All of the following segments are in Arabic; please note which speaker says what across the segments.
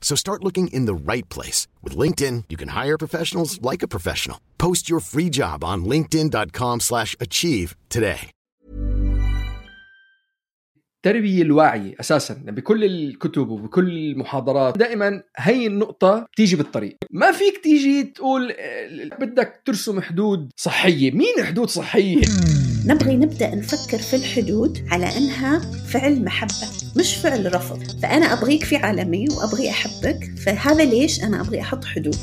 Speaker 1: So start looking in the right place. With LinkedIn, you can hire professionals like a professional. Post your free job on linkedin.com slash achieve today.
Speaker 2: التربية الواعية أساسا بكل الكتب وبكل المحاضرات دائما هي النقطة بتيجي بالطريق ما فيك تيجي تقول آه، بدك ترسم حدود صحية مين حدود صحية؟
Speaker 3: نبغي نبدأ نفكر في الحدود على أنها فعل محبة مش فعل رفض. فأنا أبغيك في عالمي وأبغي أحبك فهذا ليش أنا أبغي أحط حدود؟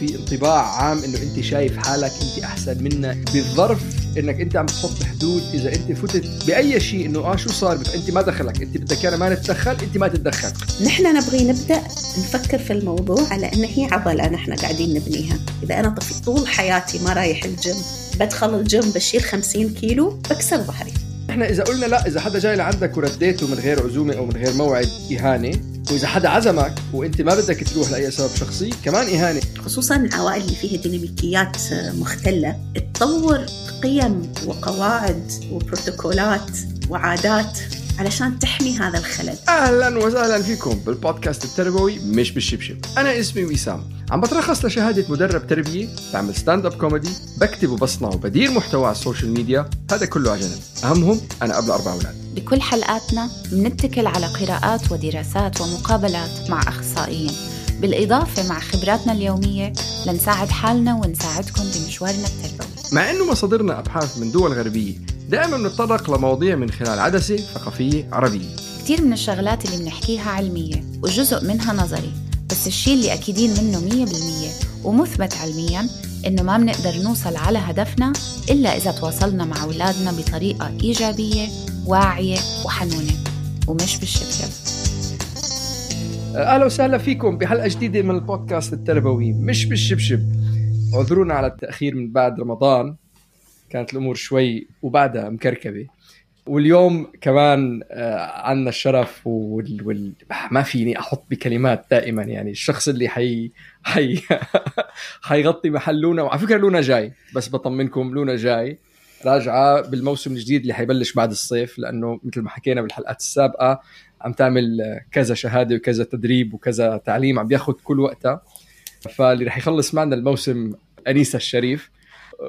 Speaker 2: في انطباع عام إنه أنت شايف حالك أنت أحسن منا بالظرف إنك أنت عم تحط حدود إذا أنت فتت بأي شيء إنه آه شو صار أنت ما دخلك أنت بدك أنا ما نتدخل أنت ما تتدخل.
Speaker 3: نحن نبغي نبدأ نفكر في الموضوع على أن هي عضلة نحن قاعدين نبنيها. إذا أنا طفل طول حياتي ما رايح الجيم بدخل الجيم بشيل 50 كيلو بكسر ظهري.
Speaker 2: إحنا إذا قلنا لا إذا حدا جاي لعندك ورديته من غير عزومة أو من غير موعد إهانة وإذا حدا عزمك وإنت ما بدك تروح لأي سبب شخصي كمان إهانة.
Speaker 3: خصوصا العوائل اللي فيها ديناميكيات مختلة تطور قيم وقواعد وبروتوكولات وعادات. علشان تحمي هذا الخلل.
Speaker 2: أهلا وسهلا فيكم بالبودكاست التربوي مش بالشبشب. أنا اسمي وسام. عم بترخص لشهادة مدرب تربية بعمل stand-up comedy بكتب وبصنع وبدير محتوى على ال social media هذا كله على جنب. أهمهم أنا أب لأربع أولاد.
Speaker 4: بكل حلقاتنا بنتكل على قراءات ودراسات ومقابلات مع أخصائيين. بالإضافة مع خبراتنا اليومية لنساعد حالنا ونساعدكم بمشوارنا التربوي.
Speaker 2: مع إنه مصادرنا أبحاث من دول غربية دائما بنتطرق لمواضيع من خلال عدسة ثقافية عربية.
Speaker 4: كتير من الشغلات اللي بنحكيها علمية وجزء منها نظري بس الشيء اللي أكيدين منه مية بالمية ومثبت علميا إنه ما بنقدر نوصل على هدفنا إلا إذا تواصلنا مع أولادنا بطريقة إيجابية واعية وحنونة ومش بالشبشب.
Speaker 2: أهلا وسهلا فيكم بحلقه جديده من البودكاست التربوي مش بالشبشب. اعذرونا على التأخير من بعد رمضان. كانت الأمور شوي وبعدها مكركبة. واليوم كمان آه، عنا الشرف وال... وال... ما فيني أحط بكلمات دائما. يعني الشخص اللي حي حي حيغطي محل لونا. وعلى فكرة لونا جاي. بس بطمنكم لونا جاي. راجعة بالموسم الجديد اللي حيبلش بعد الصيف. لأنه مثل ما حكينا بالحلقات السابقة عم تعمل آه، كذا شهادة وكذا تدريب وكذا تعليم عم بياخذ كل وقتها. فاللي رح يخلص معنا الموسم أنيسة الشريف.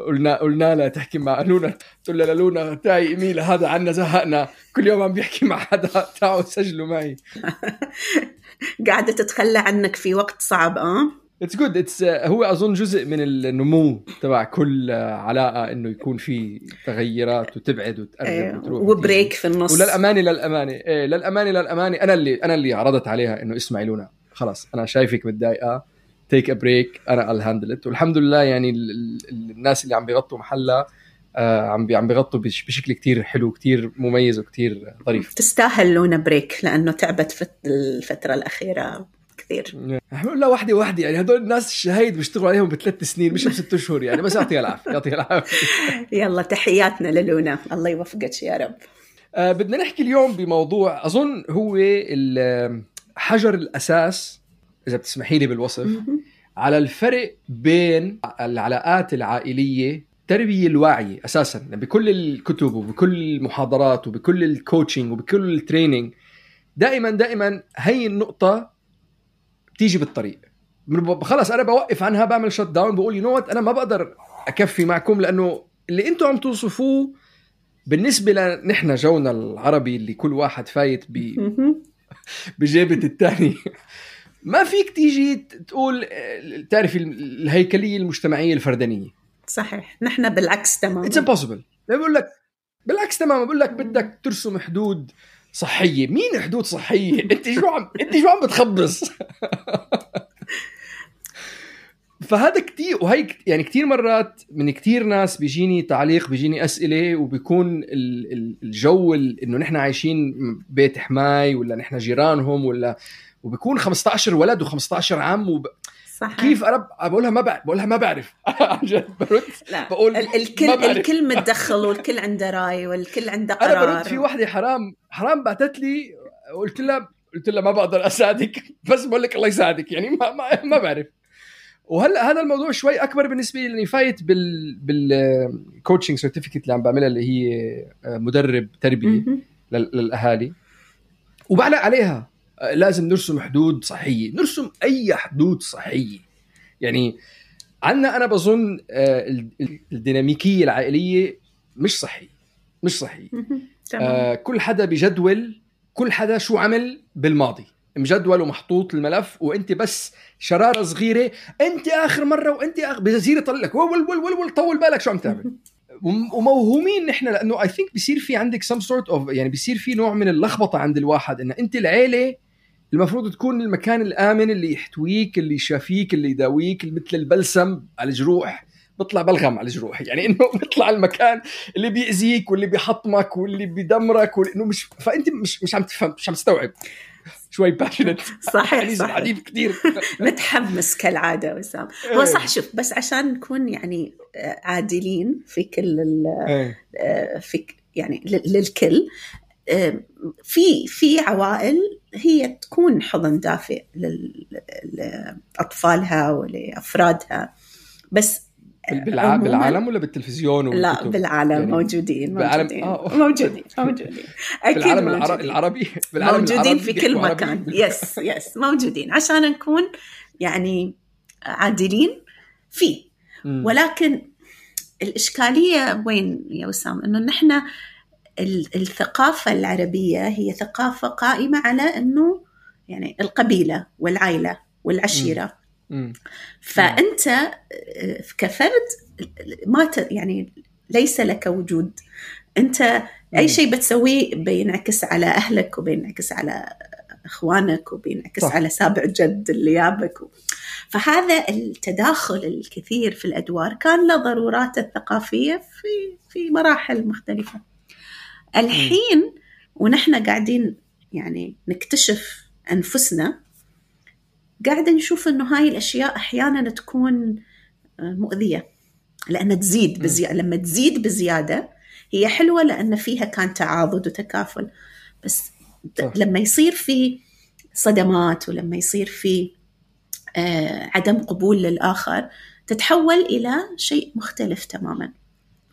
Speaker 2: قلنا قلنا لها تحكي مع لونا. تقول لها لونا تعي اعملي هذا عنا زهقنا. كل يوم عم بيحكي مع حدا تعالوا سجلوا معي.
Speaker 3: قاعدة تتخلى عنك في وقت صعب آه؟
Speaker 2: it's good it's هو أظن جزء من النمو تبع كل علاقة إنه يكون في تغيرات وتبعد وتقرب
Speaker 3: إيه،
Speaker 2: وتروح
Speaker 3: و break في النص.
Speaker 2: وللامانه للامانه إيه للامانه للامانه أنا اللي أنا اللي عرضت عليها إنه اسمعي لونا. خلاص أنا شايفك متضايقة. take a break أنا it. والحمد لله يعني ال- ال- الناس اللي عم بيغطوا محلها آه عم عم بيغطوا بش- بشكل كتير حلو كتير مميز وكتير ظريف.
Speaker 3: تستاهل لونا break لأنه تعبت في الفترة الأخيرة كثير.
Speaker 2: لا وحدة وحدة. يعني هدول الناس الشهايد بيشتغلوا عليهم بثلاث سنين مش بست أشهر يعني بس يعطيها العافية يعطيها العافية.
Speaker 3: يلا تحياتنا للونا. الله يوفقك يا رب.
Speaker 2: آه بدنا نحكي اليوم بموضوع أظن هو حجر الأساس إذا بتسمحي لي بالوصف على الفرق بين العلاقات العائلية التربية الواعية أساسا بكل الكتب وبكل المحاضرات وبكل ال coaching وبكل ال training دائما دائما هي النقطة بتيجي بالطريق. خلص أنا بوقف عنها بعمل shut down بقول you know أنا ما بقدر أكفي معكم لأنه اللي أنتم عم توصفوه بالنسبة لنحن جونا العربي اللي كل واحد فايت ب
Speaker 3: مهم.
Speaker 2: بجيبة الثاني ما فيك تيجي تقول تعرفي الهيكلية المجتمعية الفردانية.
Speaker 3: صحيح. نحن بالعكس
Speaker 2: it's
Speaker 3: تماما
Speaker 2: impossible بقول لك بالعكس تماما. بقول لك بدك ترسم حدود صحية. مين حدود صحية؟ أنت شو عم أنت شو عم بتخبص؟ فهذا كتير وهي يعني كتير مرات من كتير ناس بيجيني تعليق بيجيني أسئلة وبيكون ال- ال- الجو ال- إنه نحن عايشين بيت حماي ولا نحن جيرانهم ولا وبيكون 15 ولد و15 عم وب...
Speaker 3: صح
Speaker 2: كيف أنا بقولها ما بعرف بقولها ما بعرف. عن جد برد
Speaker 3: لا
Speaker 2: بقول
Speaker 3: ال-
Speaker 2: ما
Speaker 3: الكل
Speaker 2: بعرف.
Speaker 3: الكل متدخل والكل عنده رأي والكل عنده
Speaker 2: أنا
Speaker 3: قرار.
Speaker 2: برد في وحدة حرام حرام بعثت لي قلت لها قلت لها ما بقدر أساعدك بس بقول لك الله يساعدك يعني ما ما, ما بعرف. وهلأ هذا الموضوع شوي أكبر بالنسبة لي لأني فايت بال بال coaching certificate اللي عم بعملها اللي هي آه، مدرب تربية للأهالي. وبعلق عليها. لازم نرسم حدود صحية نرسم أي حدود صحية. يعني عندنا أنا بظن آه، ال- ال- الديناميكية العائلية مش صحية مش
Speaker 3: صحية.
Speaker 2: آه كل حدا بجدول كل حدا شو عمل بالماضي. مجدول ومحطوط الملف وأنت بس شرارة صغيرة أنت آخر مرة وأنت اخر بصير يطلع لك ول ول ول ول طول بالك شو عم تعمل. وم- وموهومين نحن لأنه I think بصير في عندك some sort of يعني بصير في نوع من اللخبطة عند الواحد إن أنت العيلة المفروض تكون المكان الآمن اللي يحتويك اللي يشافيك اللي يداويك مثل البلسم على الجروح. بيطلع بلغم على الجروح. يعني إنه بيطلع المكان اللي بيأذيك واللي بيحطمك واللي بيدمرك وانه مش فأنت مش مش عم تفهم مش عم تستوعب. شوي patient
Speaker 3: صحيح صحيح.
Speaker 2: كثير
Speaker 3: متحمس كالعادة وسام. هو صح شوف بس عشان نكون يعني آه، عادلين في كل ال-
Speaker 2: إيه.
Speaker 3: آه، في يعني للكل في في عوائل هي تكون حضن دافئ لأطفالها ولأفرادها بس
Speaker 2: بالع... بالعالم ولا بالتلفزيون
Speaker 3: لا؟ بالعالم
Speaker 2: يعني
Speaker 3: موجودين
Speaker 2: بالعالم-
Speaker 3: موجودين
Speaker 2: آه.
Speaker 3: موجودين موجودين أكيد
Speaker 2: بالعالم.
Speaker 3: موجودين.
Speaker 2: العربي بالعالم
Speaker 3: موجودين
Speaker 2: العربي
Speaker 3: في كل؟ مكان يس يس موجودين عشان نكون يعني عادلين في
Speaker 2: مم.
Speaker 3: ولكن الإشكالية وين يا وسام إنه نحن الثقافة العربية هي ثقافة قائمة على إنه يعني القبيلة والعائلة والعشيرة
Speaker 2: مم.
Speaker 3: فأنت آه، كفرد ما. يعني ليس لك وجود أنت. أي شيء بتسويه بينعكس على أهلك وبينعكس على إخوانك وبينعكس
Speaker 2: صح.
Speaker 3: على سابع جد اللي يابك و... فهذا التداخل الكثير في الأدوار كان له ضروراته الثقافية في في مراحل مختلفة الحين ونحن قاعدين يعني نكتشف أنفسنا قاعدة نشوف إنه هاي الأشياء أحيانا تكون آه، مؤذية لأن تزيد بزيادة لما تزيد بزيادة هي حلوة لأن فيها كان تعاضد وتكافل بس
Speaker 2: صح.
Speaker 3: لما يصير في صدمات ولما يصير في آه، عدم قبول للآخر تتحول إلى شيء مختلف تماما.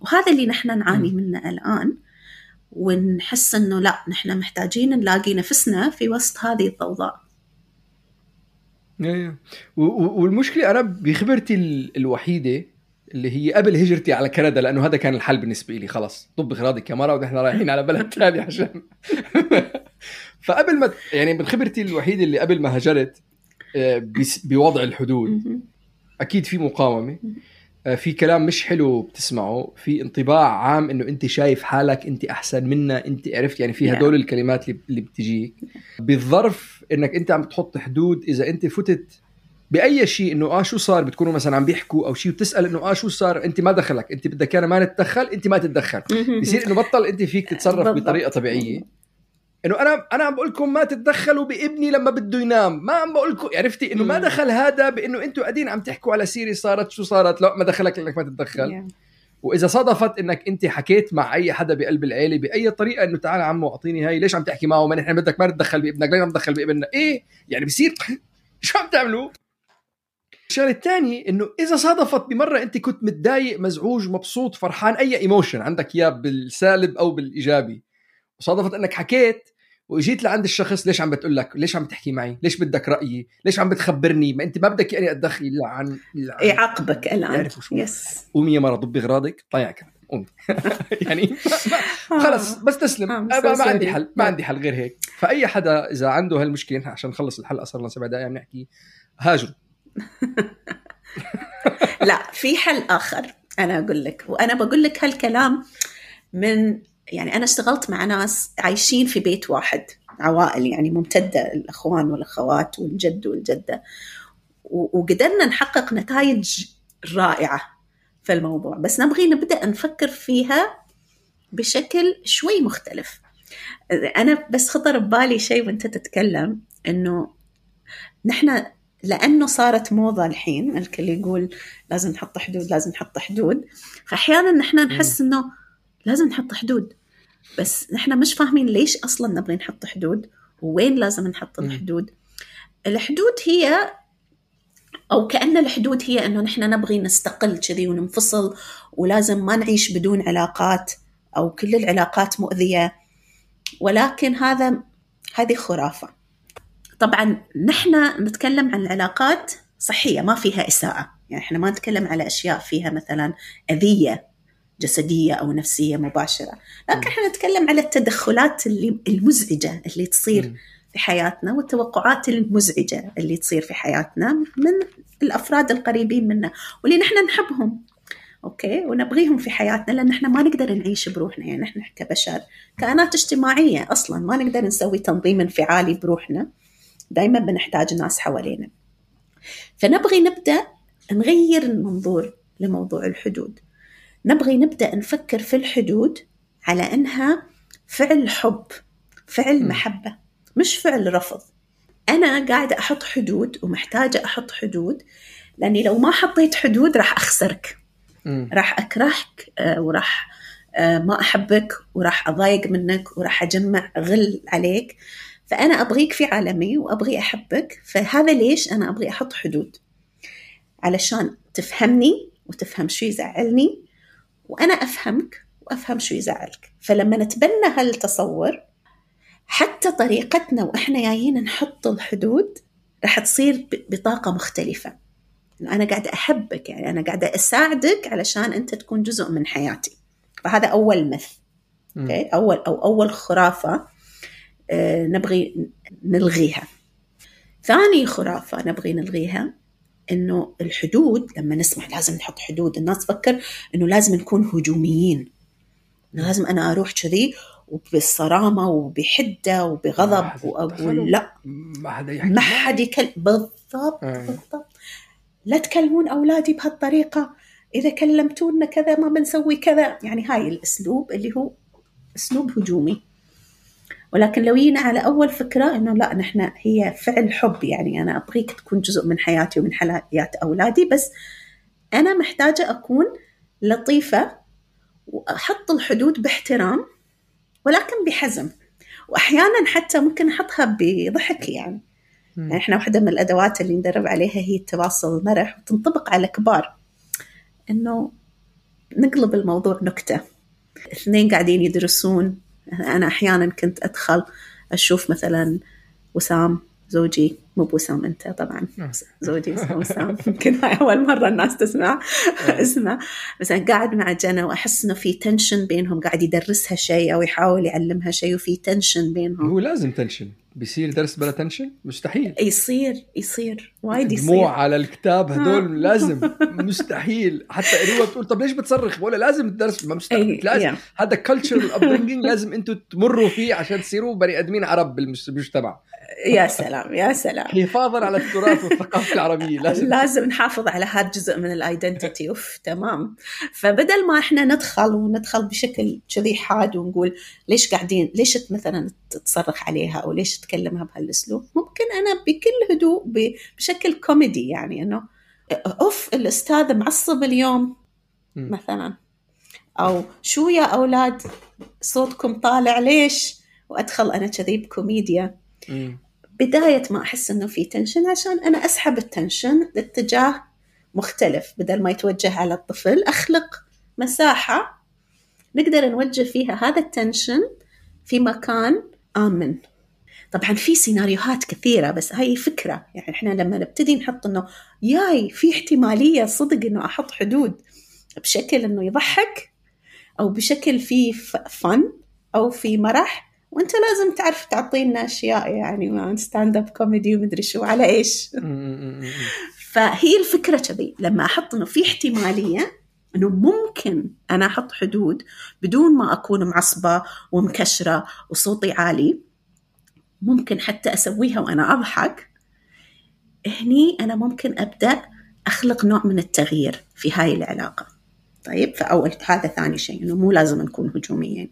Speaker 3: وهذا اللي نحن نعاني منه الآن. ونحس إنه لا نحن محتاجين نلاقي نفسنا في وسط هذه الضوضاء.
Speaker 2: إيه. والمشكلة أنا بخبرتي ال- الوحيدة اللي هي قبل هجرتي على كندا لأنه هذا كان الحل بالنسبة لي خلص طب اغراضك يا مره ونحن رايحين على بلد ثاني عشان. فقبل ما يعني من خبرتي الوحيدة اللي قبل ما هاجرت آه، بوضع الحدود. أكيد في مقاومة. في كلام مش حلو بتسمعه. في انطباع عام إنه أنت شايف حالك أنت أحسن منا أنت عرفت يعني في
Speaker 3: Yeah.
Speaker 2: هدول الكلمات اللي بتجيك. بالظرف إنك أنت عم تحط حدود إذا أنت فتت بأي شيء إنه آه شو صار؟ بتكونوا مثلا عم بيحكوا أو شيء بتسال إنه آه شو صار؟ أنت ما دخلك. أنت بدك أنا ما نتدخل أنت ما تتدخل. بصير إنه بطل أنت فيك تتصرف. بطريقة طبيعية. إنه أنا أنا عم بقول لكم ما تتدخلوا بابني لما بده ينام. ما عم بقول لكم عرفتي؟ إنه ما. دخل هذا بإنه أنتم قاعدين عم تحكوا على سيري صارت شو صارت. لا ما دخلك لانك ما تتدخل.
Speaker 3: Yeah.
Speaker 2: وإذا صادفت إنك أنت حكيت مع أي حدا بقلب العيلة بأي طريقة إنه تعال عمو أعطيني هاي ليش عم تحكي معه؟ ما نحن بدك ما تتدخل بابنك. ليش عم تدخل بابننا؟ إيه يعني بصير شو عم تعملوا؟ الشغلة الثانية إنه إذا صادفت بمرة أنت كنت متضايق مزعوج مبسوط فرحان أي emotion عندك إياه بالسالب أو بالإيجابي. وصادفت إنك حكيت وإجيت لعند الشخص ليش عم بتقول لك؟ ليش عم تحكي معي؟ ليش بدك رأيي؟ ليش عم بتخبرني؟ ما أنت ما بدك اني أتدخل الا عن
Speaker 3: يعاقبك
Speaker 2: يعرفوا شو.
Speaker 3: yes.
Speaker 2: قومي يا مرة ضبي اغراضك طيع كمان قومي يعني ما ما خلص بس تسلم.
Speaker 3: آه،
Speaker 2: ما, عندي. حل ما عندي حل غير هيك. فأي حدا إذا عنده هالمشكلة عشان نخلص الحلقة صار لنا سبع دقائق عم نحكي هاجروا.
Speaker 3: لا في حل آخر أنا أقول لك. وأنا بقول لك هالكلام من يعني أنا اشتغلت مع ناس عايشين في بيت واحد عوائل يعني ممتدة الأخوان والأخوات والجد والجدة. و- وقدرنا نحقق نتائج رائعة في الموضوع. بس نبغي نبدأ نفكر فيها بشكل شوي مختلف. أنا بس خطر ببالي شيء وأنت تتكلم إنه نحن لأنه صارت موضة الحين الكل يقول لازم نحط حدود لازم نحط حدود فأحيانا نحن نحس إنه لازم نحط حدود. بس نحن مش فاهمين ليش أصلا نبغي نحط حدود ووين لازم نحط. الحدود. الحدود هي أو كأن الحدود هي إنه نحن نبغي نستقل كذي وننفصل ولازم ما نعيش بدون علاقات أو كل العلاقات مؤذية. ولكن هذا هذه خرافة. طبعا نحن نتكلم عن العلاقات صحية ما فيها إساءة. يعني إحنا ما نتكلم على أشياء فيها مثلا أذية. جسدية أو نفسية مباشرة. لكن إحنا نتكلم على التدخلات اللي المزعجة اللي تصير. في حياتنا والتوقعات المزعجة اللي تصير في حياتنا من الأفراد القريبين منا واللي نحن نحبهم. أوكي؟ ونبغيهم في حياتنا لأن إحنا ما نقدر نعيش بروحنا. يعني إحنا كبشر كائنات اجتماعية أصلا ما نقدر نسوي تنظيم انفعالي بروحنا. دائما بنحتاج ناس حوالينا. فنبغي نبدأ نغير المنظور لموضوع الحدود. نبغي نبدأ نفكر في الحدود على إنها فعل حب فعل
Speaker 2: مم.
Speaker 3: محبة مش فعل رفض أنا قاعدة أحط حدود ومحتاجة أحط حدود لأني لو ما حطيت حدود راح أخسرك
Speaker 2: مم.
Speaker 3: راح أكرهك آه، وراح آه، ما أحبك وراح أضايق منك وراح أجمع غل عليك فأنا أبغيك في عالمي وأبغي أحبك فهذا ليش أنا أبغي أحط حدود علشان تفهمني وتفهم شو يزعلني وأنا أفهمك وأفهم شو يزعلك فلما نتبنى هالتصور حتى طريقتنا وإحنا جايين نحط الحدود راح تصير بطاقة مختلفة إنه أنا قاعدة أحبك يعني أنا قاعدة أساعدك علشان أنت تكون جزء من حياتي فهذا أول مث
Speaker 2: مم.
Speaker 3: أوكي؟ اول أو أول خرافة آه، نبغي نلغيها ثاني خرافة نبغي نلغيها إنه الحدود لما نسمع لازم نحط حدود. الناس تفكر إنه لازم نكون هجوميين. إنه لازم أنا أروح كذي وبالصرامة وبحدة وبغضب
Speaker 2: وأقول.
Speaker 3: لا.
Speaker 2: ما حدا يحكي.
Speaker 3: ما حد يكلم بالضبط
Speaker 2: آه.
Speaker 3: بالضبط. لا تكلمون أولادي بهالطريقة. إذا كلمتونا كذا ما بنسوي كذا. يعني هاي الأسلوب اللي هو أسلوب هجومي. ولكن لو جينا على أول فكرة إنه لا نحن هي فعل حب يعني أنا أبغيك تكون جزء من حياتي ومن حياه أولادي بس أنا محتاجة أكون لطيفة وأحط الحدود باحترام ولكن بحزم. وأحيانا حتى ممكن أحطها بضحك يعني. يعني إحنا واحدة من الأدوات اللي ندرب عليها هي التواصل المرح وتنطبق على الكبار إنه نقلب الموضوع نكتة. اثنين قاعدين يدرسون أنا أحيانا كنت أدخل أشوف مثلا وسام زوجي مو بوسام أنت طبعا
Speaker 2: نعم.
Speaker 3: زوجي اسمه وسام. يمكن هاي أول مرة الناس تسمع اسمه مثلا قاعد مع جنى وأحس إنه في tension بينهم قاعد يدرسها شيء أو يحاول يعلمها شيء وفي tension بينهم.
Speaker 2: هو لازم tension بيصير درس بلا tension مستحيل.
Speaker 3: يصير يصير. وايد يصير.
Speaker 2: دموع على الكتاب. هدول لازم. مستحيل. حتى قريبه بتقول طب ليش بتصرخ؟ بقول لازم الدرس ما مستحيل. لازم.
Speaker 3: يا.
Speaker 2: هذا culture upbringing لازم أنتم تمروا فيه عشان تصيروا بني آدمين عرب بالمجتمع.
Speaker 3: يا سلام يا سلام.
Speaker 2: حفاظا على التراث والثقافة العربية. لازم.
Speaker 3: لازم نحافظ على هذا الجزء من ال identity أوف تمام. فبدل ما إحنا ندخل وندخل بشكل كذي حاد ونقول ليش قاعدين ليش مثلا تصرخ عليها أو ليش تكلمها بهالأسلوب ممكن أنا بكل هدوء ب- بشكل كوميدي يعني إنه أوف الاستاذ معصب اليوم. مثلا. أو شو يا أولاد؟ صوتكم طالع ليش؟ وأدخل أنا كذي بكوميديا.
Speaker 2: مم.
Speaker 3: بداية ما أحس إنه في tension عشان أنا أسحب ال tension لاتجاه مختلف. بدل ما يتوجه على الطفل أخلق مساحة نقدر نوجه فيها هذا ال tension في مكان آمن. طبعا في سيناريوهات كثيرة بس هاي فكرة يعني إحنا لما نبتدي نحط إنه ياي في احتمالية صدق إنه أحط حدود بشكل إنه يضحك أو بشكل فيه فن أو في مرح وأنت لازم تعرف تعطينا أشياء يعني stand-up comedy ومدري شو على
Speaker 2: إيش.
Speaker 3: فهي الفكرة كذي لما أحط إنه في احتمالية إنه ممكن أنا أحط حدود بدون ما أكون معصبة ومكشرة وصوتي عالي ممكن حتى أسويها وأنا أضحك هني أنا ممكن أبدأ أخلق نوع من التغيير في هاي العلاقة. طيب فأول هذا ثاني شيء إنه مو لازم نكون هجوميين.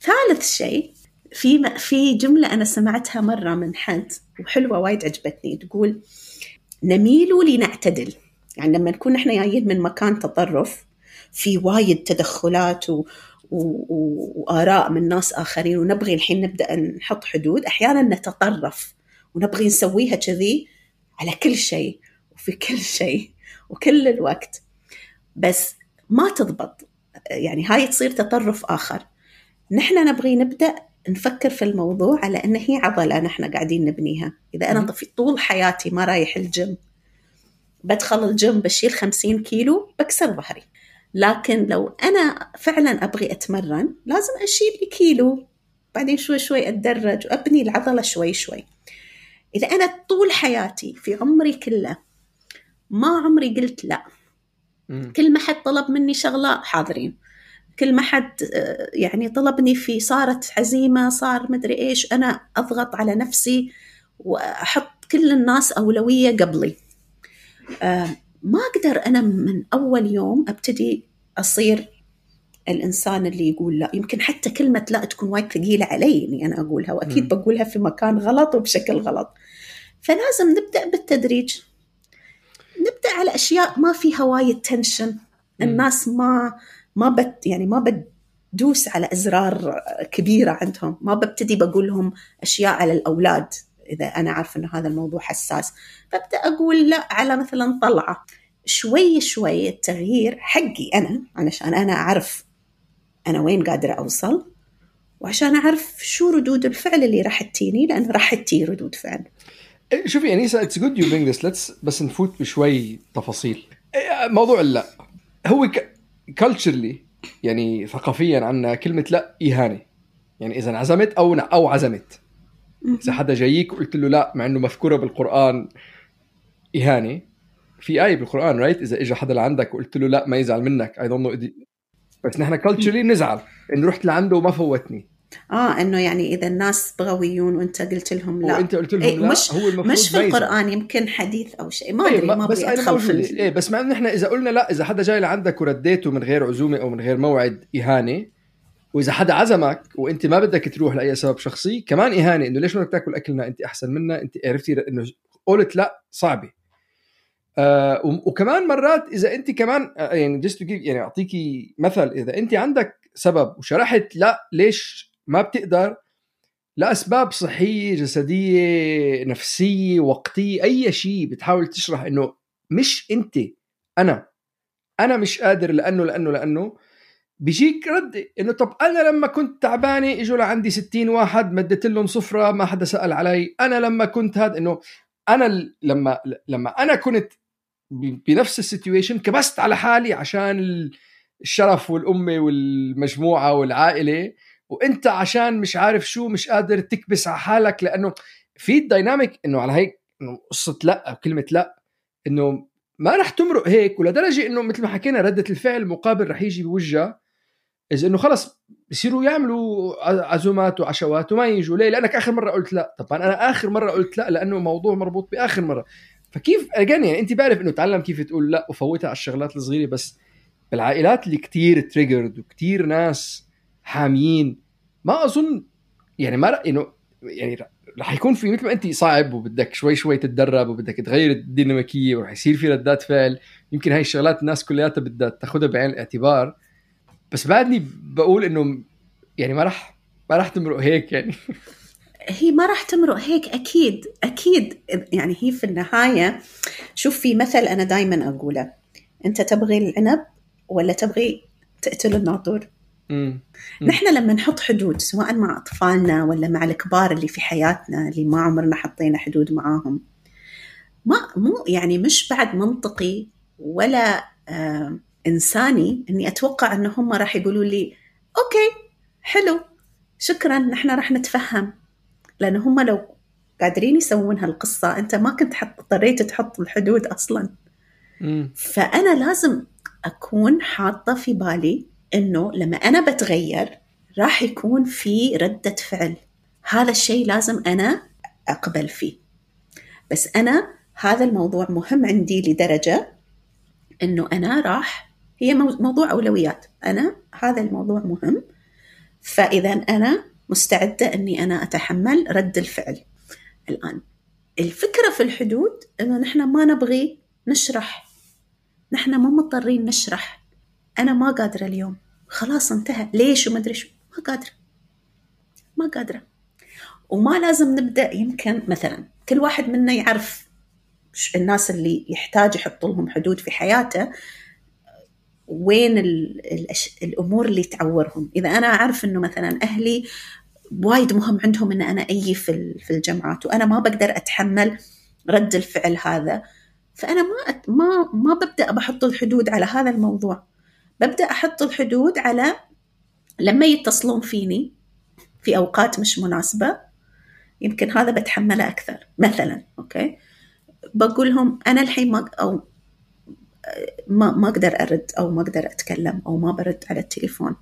Speaker 3: ثالث شيء في في جملة أنا سمعتها مرة من حد وحلوة وايد عجبتني تقول نميل لنعتدل. يعني لما نكون إحنا جايين من مكان تطرف في وايد تدخلات و... وآراء من ناس آخرين ونبغي الحين نبدأ نحط حدود. أحيانا نتطرف ونبغي نسويها كذي على كل شيء وفي كل شيء وكل الوقت. بس ما تضبط. يعني هاي تصير تطرف آخر. نحن نبغي نبدأ نفكر في الموضوع على إن هي عضلة نحن قاعدين نبنيها. إذا أنا طول حياتي ما رايح الجيم بدخل الجيم بشيل 50 كيلو بكسر ظهري. لكن لو أنا فعلا أبغي أتمرن لازم اشيل لي كيلو بعدين شوي شوي أتدرج وأبني العضلة شوي شوي. إذا أنا طول حياتي في عمري كله ما عمري قلت لا. كل ما حد طلب مني شغلة حاضرين. كل ما حد يعني طلبني في صارت عزيمة صار مدري إيش أنا أضغط على نفسي وأحط كل الناس أولوية قبلي. ما أقدر أنا من أول يوم أبتدي أصير الإنسان اللي يقول لا. يمكن حتى كلمة لا تكون وايد ثقيلة علي إني أنا أقولها وأكيد بقولها في مكان غلط وبشكل غلط. فلازم نبدأ بالتدريج. نبدأ على أشياء ما فيها وايد تنشن. الناس ما ما بت يعني ما بدوس على أزرار كبيرة عندهم. ما ببتدي بقول لهم أشياء على الأولاد. إذا أنا عارفة إنه هذا الموضوع حساس. فأبدأ أقول لا على مثلا طلعة. شوي شوي التغيير حقي أنا علشان أنا أعرف أنا وين قادرة أوصل وعشان أعرف شو ردود الفعل اللي راح تجيني لأن راح تجي ردود فعل.
Speaker 2: شوفي انيسا it's good you bring this, let's بس نفوت بشوي تفاصيل. موضوع اللا هو culturally يعني ثقافيا عنا كلمة لا إهانة. يعني إذا عزمت أو أو عزمت. إذا حدا جايك وقلت له لا مع إنه مذكورة بالقرآن إهانة. في آية بالقرآن right إذا اجى حدا لعندك وقلت له لا ما يزعل منك. I don't know بس نحن culturally نزعل. إنه رحت لعنده وما فوتني.
Speaker 3: آه إنه يعني إذا الناس بغويون وأنت قلت لهم لا.
Speaker 2: وأنت قلت لهم
Speaker 3: إيه
Speaker 2: لا
Speaker 3: مش
Speaker 2: هو المفروض
Speaker 3: مش في. القرآن يمكن حديث أو شيء. ما
Speaker 2: إيه،
Speaker 3: أدري ما
Speaker 2: بس أنا
Speaker 3: ادخل في
Speaker 2: موجودة.
Speaker 3: ال-
Speaker 2: إيه بس مع انه نحن إذا قلنا لا إذا حدا جاي لعندك ورديته من غير عزومة أو من غير موعد إهانة وإذا حدا عزمك وإنت ما بدك تروح لأي سبب شخصي كمان إهانة إنه ليش بدك تاكل أكلنا إنت أحسن منا؟ إنت عرفتي إنه قلت لا صعبة. آه وكمان مرات إذا إنت كمان آه، يعني جست يعني أعطيكي مثل إذا إنت عندك سبب وشرحت لا ليش ما بتقدر؟ لأسباب صحية جسدية نفسية وقتية أي شيء بتحاول تشرح إنه مش إنت أنا. أنا مش قادر لأنه لأنه لأنه. بيجيك رد إنه طب أنا لما كنت تعبانة إجوا لعندي 60 واحد مدت لهم صفرة ما حدا سأل علي. أنا لما كنت هذا إنه أنا لما لما أنا كنت بنفس ال situation كبست على حالي عشان ال- الشرف والأمة والمجموعة والعائلة. وإنت عشان مش عارف شو مش قادر تكبس على حالك لأنه في ال dynamic إنه على هيك إنه قصة لأ أو كلمه لأ. إنه ما رح تمرق هيك ولدرجة إنه مثل ما حكينا ردة الفعل مقابل رح يجي بوجهها. اذا إنه خلص بصيروا يعملوا عزومات وعشوات وما يجوا. ليه؟ لأنك آخر مرة قلت لا. طبعا أنا آخر مرة قلت لا لأنه موضوع مربوط بآخر مرة. فكيف اجين يعني أنت بعرف إنه تعلم كيف تقول لا وفوتها على الشغلات الصغيرة بس بالعائلات اللي كتير تريجرد وكتير ناس حاميين ما أظن يعني ما رأ- إنه يعني رح يكون في مثل ما أنت صعب وبدك شوي شوي تتدرب وبدك تغير الديناميكية ورح يصير في ردات فعل. يمكن هاي الشغلات الناس كلياتها بدها تاخذها بعين الاعتبار. بس بعدني بقول إنه يعني ما رح ما رح تمرق هيك يعني.
Speaker 3: هي ما راح تمرق هيك أكيد أكيد. يعني هي في النهاية شوف في مثل أنا دائما أقوله. أنت تبغي العنب ولا تبغي تقتل الناطور؟ نحن لما نحط حدود سواء مع أطفالنا ولا مع الكبار اللي في حياتنا اللي ما عمرنا حطينا حدود معاهم. ما مو يعني مش بعد منطقي ولا آه إنساني إني أتوقع ان هم راح يقولوا لي أوكي حلو شكرا نحن راح نتفهم. لأن هم لو قادرين يسوون هالقصة أنت ما كنت حط اضطريت تحط الحدود أصلا.
Speaker 2: امم
Speaker 3: فأنا لازم أكون حاطة في بالي إنه لما أنا بتغير راح يكون في ردة فعل. هذا الشيء لازم أنا أقبل فيه. بس أنا هذا الموضوع مهم عندي لدرجة إنه أنا راح هي موضوع أولويات. أنا هذا الموضوع مهم. فإذا أنا مستعدة إني أنا أتحمل رد الفعل الآن. الفكرة في الحدود إنه نحن ما نبغي نشرح. نحن مو مضطرين نشرح. أنا ما قادرة اليوم. خلاص انتهى. ليش وما أدري شو؟ ما قادرة. ما قادرة. وما لازم نبدأ يمكن مثلا كل واحد منا يعرف الناس اللي يحتاج يحط لهم حدود في حياته وين الأمور اللي تعورهم. إذا أنا أعرف إنه مثلا أهلي وايد مهم عندهم إن أنا أجي في في الجامعات وأنا ما بقدر أتحمل رد الفعل هذا فأنا ما ما ما ببدأ بحط الحدود على هذا الموضوع. ببدأ أحط الحدود على لما يتصلون فيني في أوقات مش مناسبة يمكن هذا بتحمله أكثر. مثلا أوكي؟ بقول لهم أنا الحين ما أو ما ما أقدر أرد أو ما أقدر أتكلم أو ما برد على التليفون.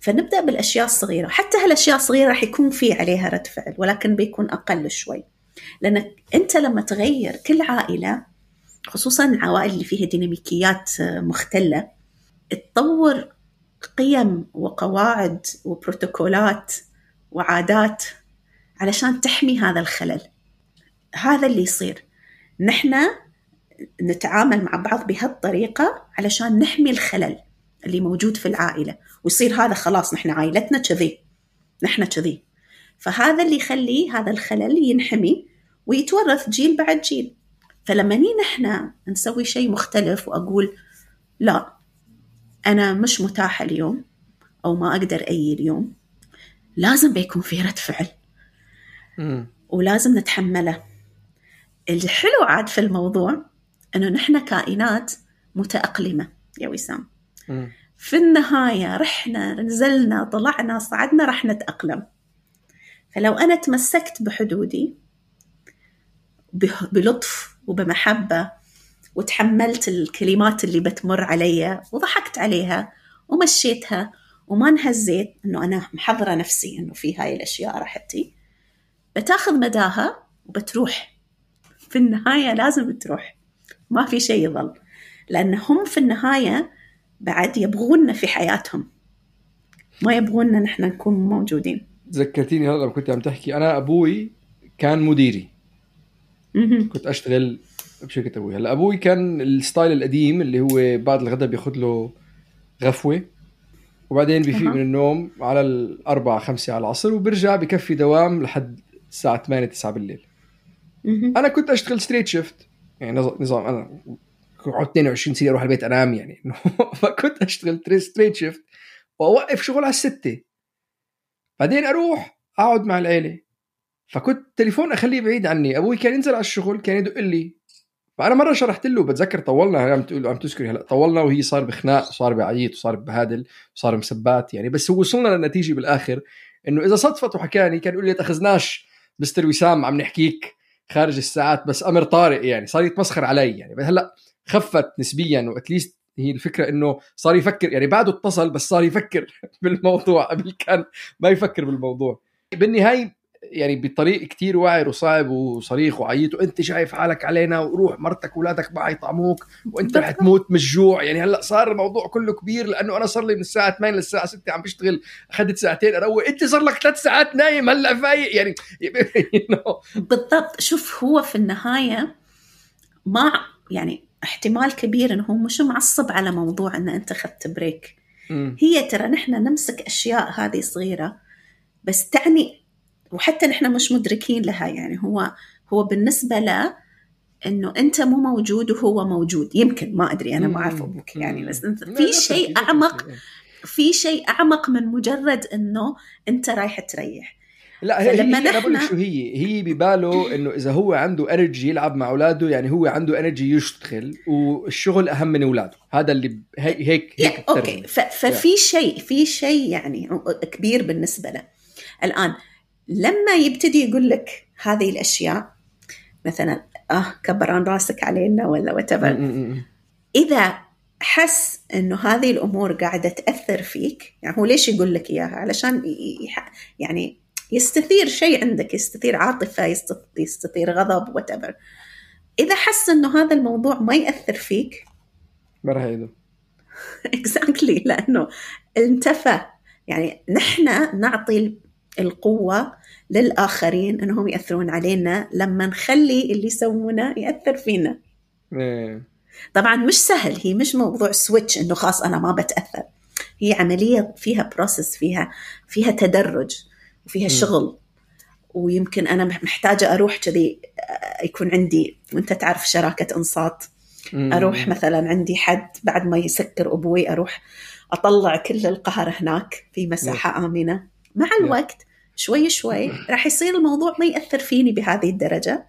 Speaker 3: فنبدأ بالأشياء الصغيرة. حتى هالأشياء الصغيرة راح يكون في عليها رد فعل ولكن بيكون أقل شوي. لأنك أنت لما تغير كل عائلة خصوصا العوائل اللي فيها ديناميكيات مختلة تطور قيم وقواعد وبروتوكولات وعادات علشان تحمي هذا الخلل. هذا اللي يصير. نحن نتعامل مع بعض بهالطريقة علشان نحمي الخلل اللي موجود في العائلة. ويصير هذا خلاص نحن عائلتنا كذي. نحن كذي. فهذا اللي يخلي هذا الخلل ينحمي ويتورث جيل بعد جيل. فلما ني نحن نسوي شيء مختلف وأقول لا أنا مش متاحة اليوم أو ما أقدر أي اليوم لازم بيكون في رد فعل. ولازم نتحمله. الحلو عاد في الموضوع انه نحن كائنات متأقلمة يا وسام. في النهاية رحنا نزلنا طلعنا صعدنا راح نتأقلم. فلو أنا تمسكت بحدودي بلطف وبمحبة وتحملت الكلمات اللي بتمر علي وضحكت عليها ومشيتها وما انهزيت إنه أنا محضرة نفسي إنه في هاي الأشياء راح تجي بتاخذ مداها وبتروح. في النهاية لازم تروح. ما في شيء يظل. لأن هم في النهاية بعد يبغونا في حياتهم. ما يبغونا نحن نكون موجودين.
Speaker 2: ذكرتيني هلا كنت عم تحكي. أنا أبوي كان مديري. كنت أشتغل بشركة أبوي. هلأ أبوي كان ال style القديم اللي هو بعد الغداء بياخذ له غفوة. وبعدين بيفيق من النوم على الأربعة خمسة على العصر وبرجع بكفي دوام لحد الساعة 8 9 بالليل. أنا كنت أشتغل straight shift يعني نظام أنا أقعد 22 سنة أروح البيت أنام يعني. فكنت أشتغل straight shift وأوقف شغل على الستة. بعدين أروح أقعد مع العيلة. فكنت تليفون أخليه بعيد عني. أبوي كان ينزل على الشغل كان يدق لي. فأنا مرة شرحت له بتذكر طولنا عم تقول عم تذكري هلا طولنا وهي صار بخناق صار بعيط وصار بهادل وصار مسبات يعني. بس وصلنا للنتيجة بالآخر إنه إذا صدفت وحكاني كان يقول لي تاخذناش مستر وسام عم نحكيك. خارج الساعات بس أمر طارئ يعني صار يتمسخر علي يعني. هلأ خفت نسبيا واتليست هي الفكرة إنه صار يفكر يعني بعده اتصل بس صار يفكر بالموضوع قبل كان ما يفكر بالموضوع. بالنهاية يعني بطريق كتير وعر وصعب وصريخ وعيط وانت شايف حالك علينا وروح مرتك واولادك ما حيطعموك وانت رح تموت من الجوع. يعني هلأ صار الموضوع كله كبير لأنه أنا صار لي من الساعة 8 للساعة 6 عم بشتغل أخذت ساعتين أروق. انت صار لك ثلاث ساعات نايم هلأ فايق. يعني
Speaker 3: بالضبط. شوف هو في النهاية ما يعني احتمال كبير إنه هو مش معصب على موضوع إن أنت أخذت break هي ترى نحن نمسك أشياء هذه صغيرة بس تعني وحتى نحن مش مدركين لها يعني هو هو بالنسبة له إنه أنت مو موجود وهو موجود. يمكن ما أدري أنا ما اعرف أبوك يعني بس إنت في شيء أعمق في شيء أعمق من مجرد إنه أنت رايح تريح.
Speaker 2: لا هي لما نحن... شو هي. هي بباله إنه إذا هو عنده energy يلعب مع أولاده يعني هو عنده energy يشتغل والشغل أهم من أولاده. هذا اللي هيك هيك, هيك
Speaker 3: okay ففي شيء في شيء يعني كبير بالنسبة له. الآن لما يبتدي يقول لك هذه الأشياء مثلا آه كبران راسك علينا ولا وات إذا حس إنه هذه الأمور قاعدة تأثر فيك يعني هو ليش يقول لك إياها؟ علشان يعني يستثير شيء عندك يستثير عاطفة يستثير غضب وات إذا حس إنه هذا الموضوع ما يأثر فيك
Speaker 2: ما راح
Speaker 3: exactly لأنه انتفى. يعني نحن نعطي القوة للآخرين أنهم يأثرون علينا لما نخلي اللي يسوونه يأثر فينا.
Speaker 2: إيه.
Speaker 3: طبعا مش سهل هي مش موضوع switch إنه خلاص أنا ما بتأثر. هي عملية فيها process فيها فيها تدرج وفيها شغل. ويمكن أنا محتاجة أروح كذي آه، يكون عندي وأنت تعرف شراكة أنصات. أروح مثلا عندي حد بعد ما يسكر أبوي أروح أطلع كل القهر هناك في مساحة آمنة. مع الوقت شوي شوي راح يصير الموضوع ما يأثر فيني بهذه الدرجة.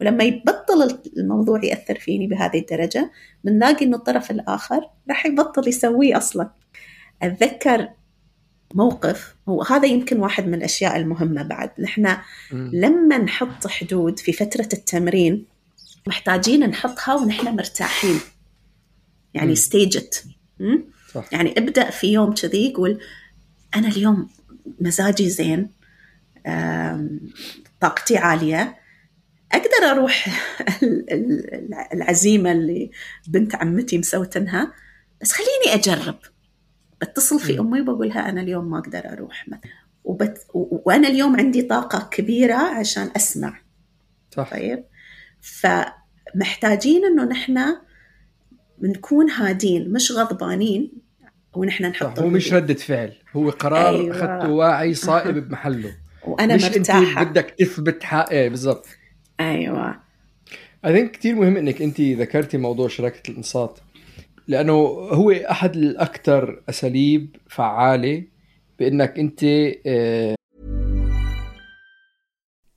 Speaker 3: ولما يبطل الموضوع يأثر فيني بهذه الدرجة بنلاقي إنه الطرف الآخر راح يبطل يسويه أصلا. أتذكر موقف وهذا يمكن واحد من الأشياء المهمة بعد. نحن لما نحط حدود في فترة التمرين محتاجين نحطها ونحن مرتاحين. يعني ستيجت يعني ابدأ في يوم كذي يقول أنا اليوم مزاجي زين طاقتي عالية. أقدر أروح العزيمة اللي بنت عمتي مسوتنها بس خليني أجرب. بتصل في أمي وبقولها أنا اليوم ما أقدر أروح مثلا. وبت... وأنا اليوم عندي طاقة كبيرة عشان أسمع.
Speaker 2: صح.
Speaker 3: طيب؟ فمحتاجين إنه نحن نكون هادين مش غضبانين. ونحن نحط
Speaker 2: هو مش ردة فعل هو قرار أيوة. اخذته واعي صائب بمحله.
Speaker 3: وأنا
Speaker 2: مش
Speaker 3: مرتاحة.
Speaker 2: انت بدك تثبت حق إيه بالضبط.
Speaker 3: أيوه.
Speaker 2: اي ثينك كثير مهم إنك أنت ذكرتي موضوع شراكة الانصات لأنه هو أحد الاكثر أساليب فعالة بإنك أنت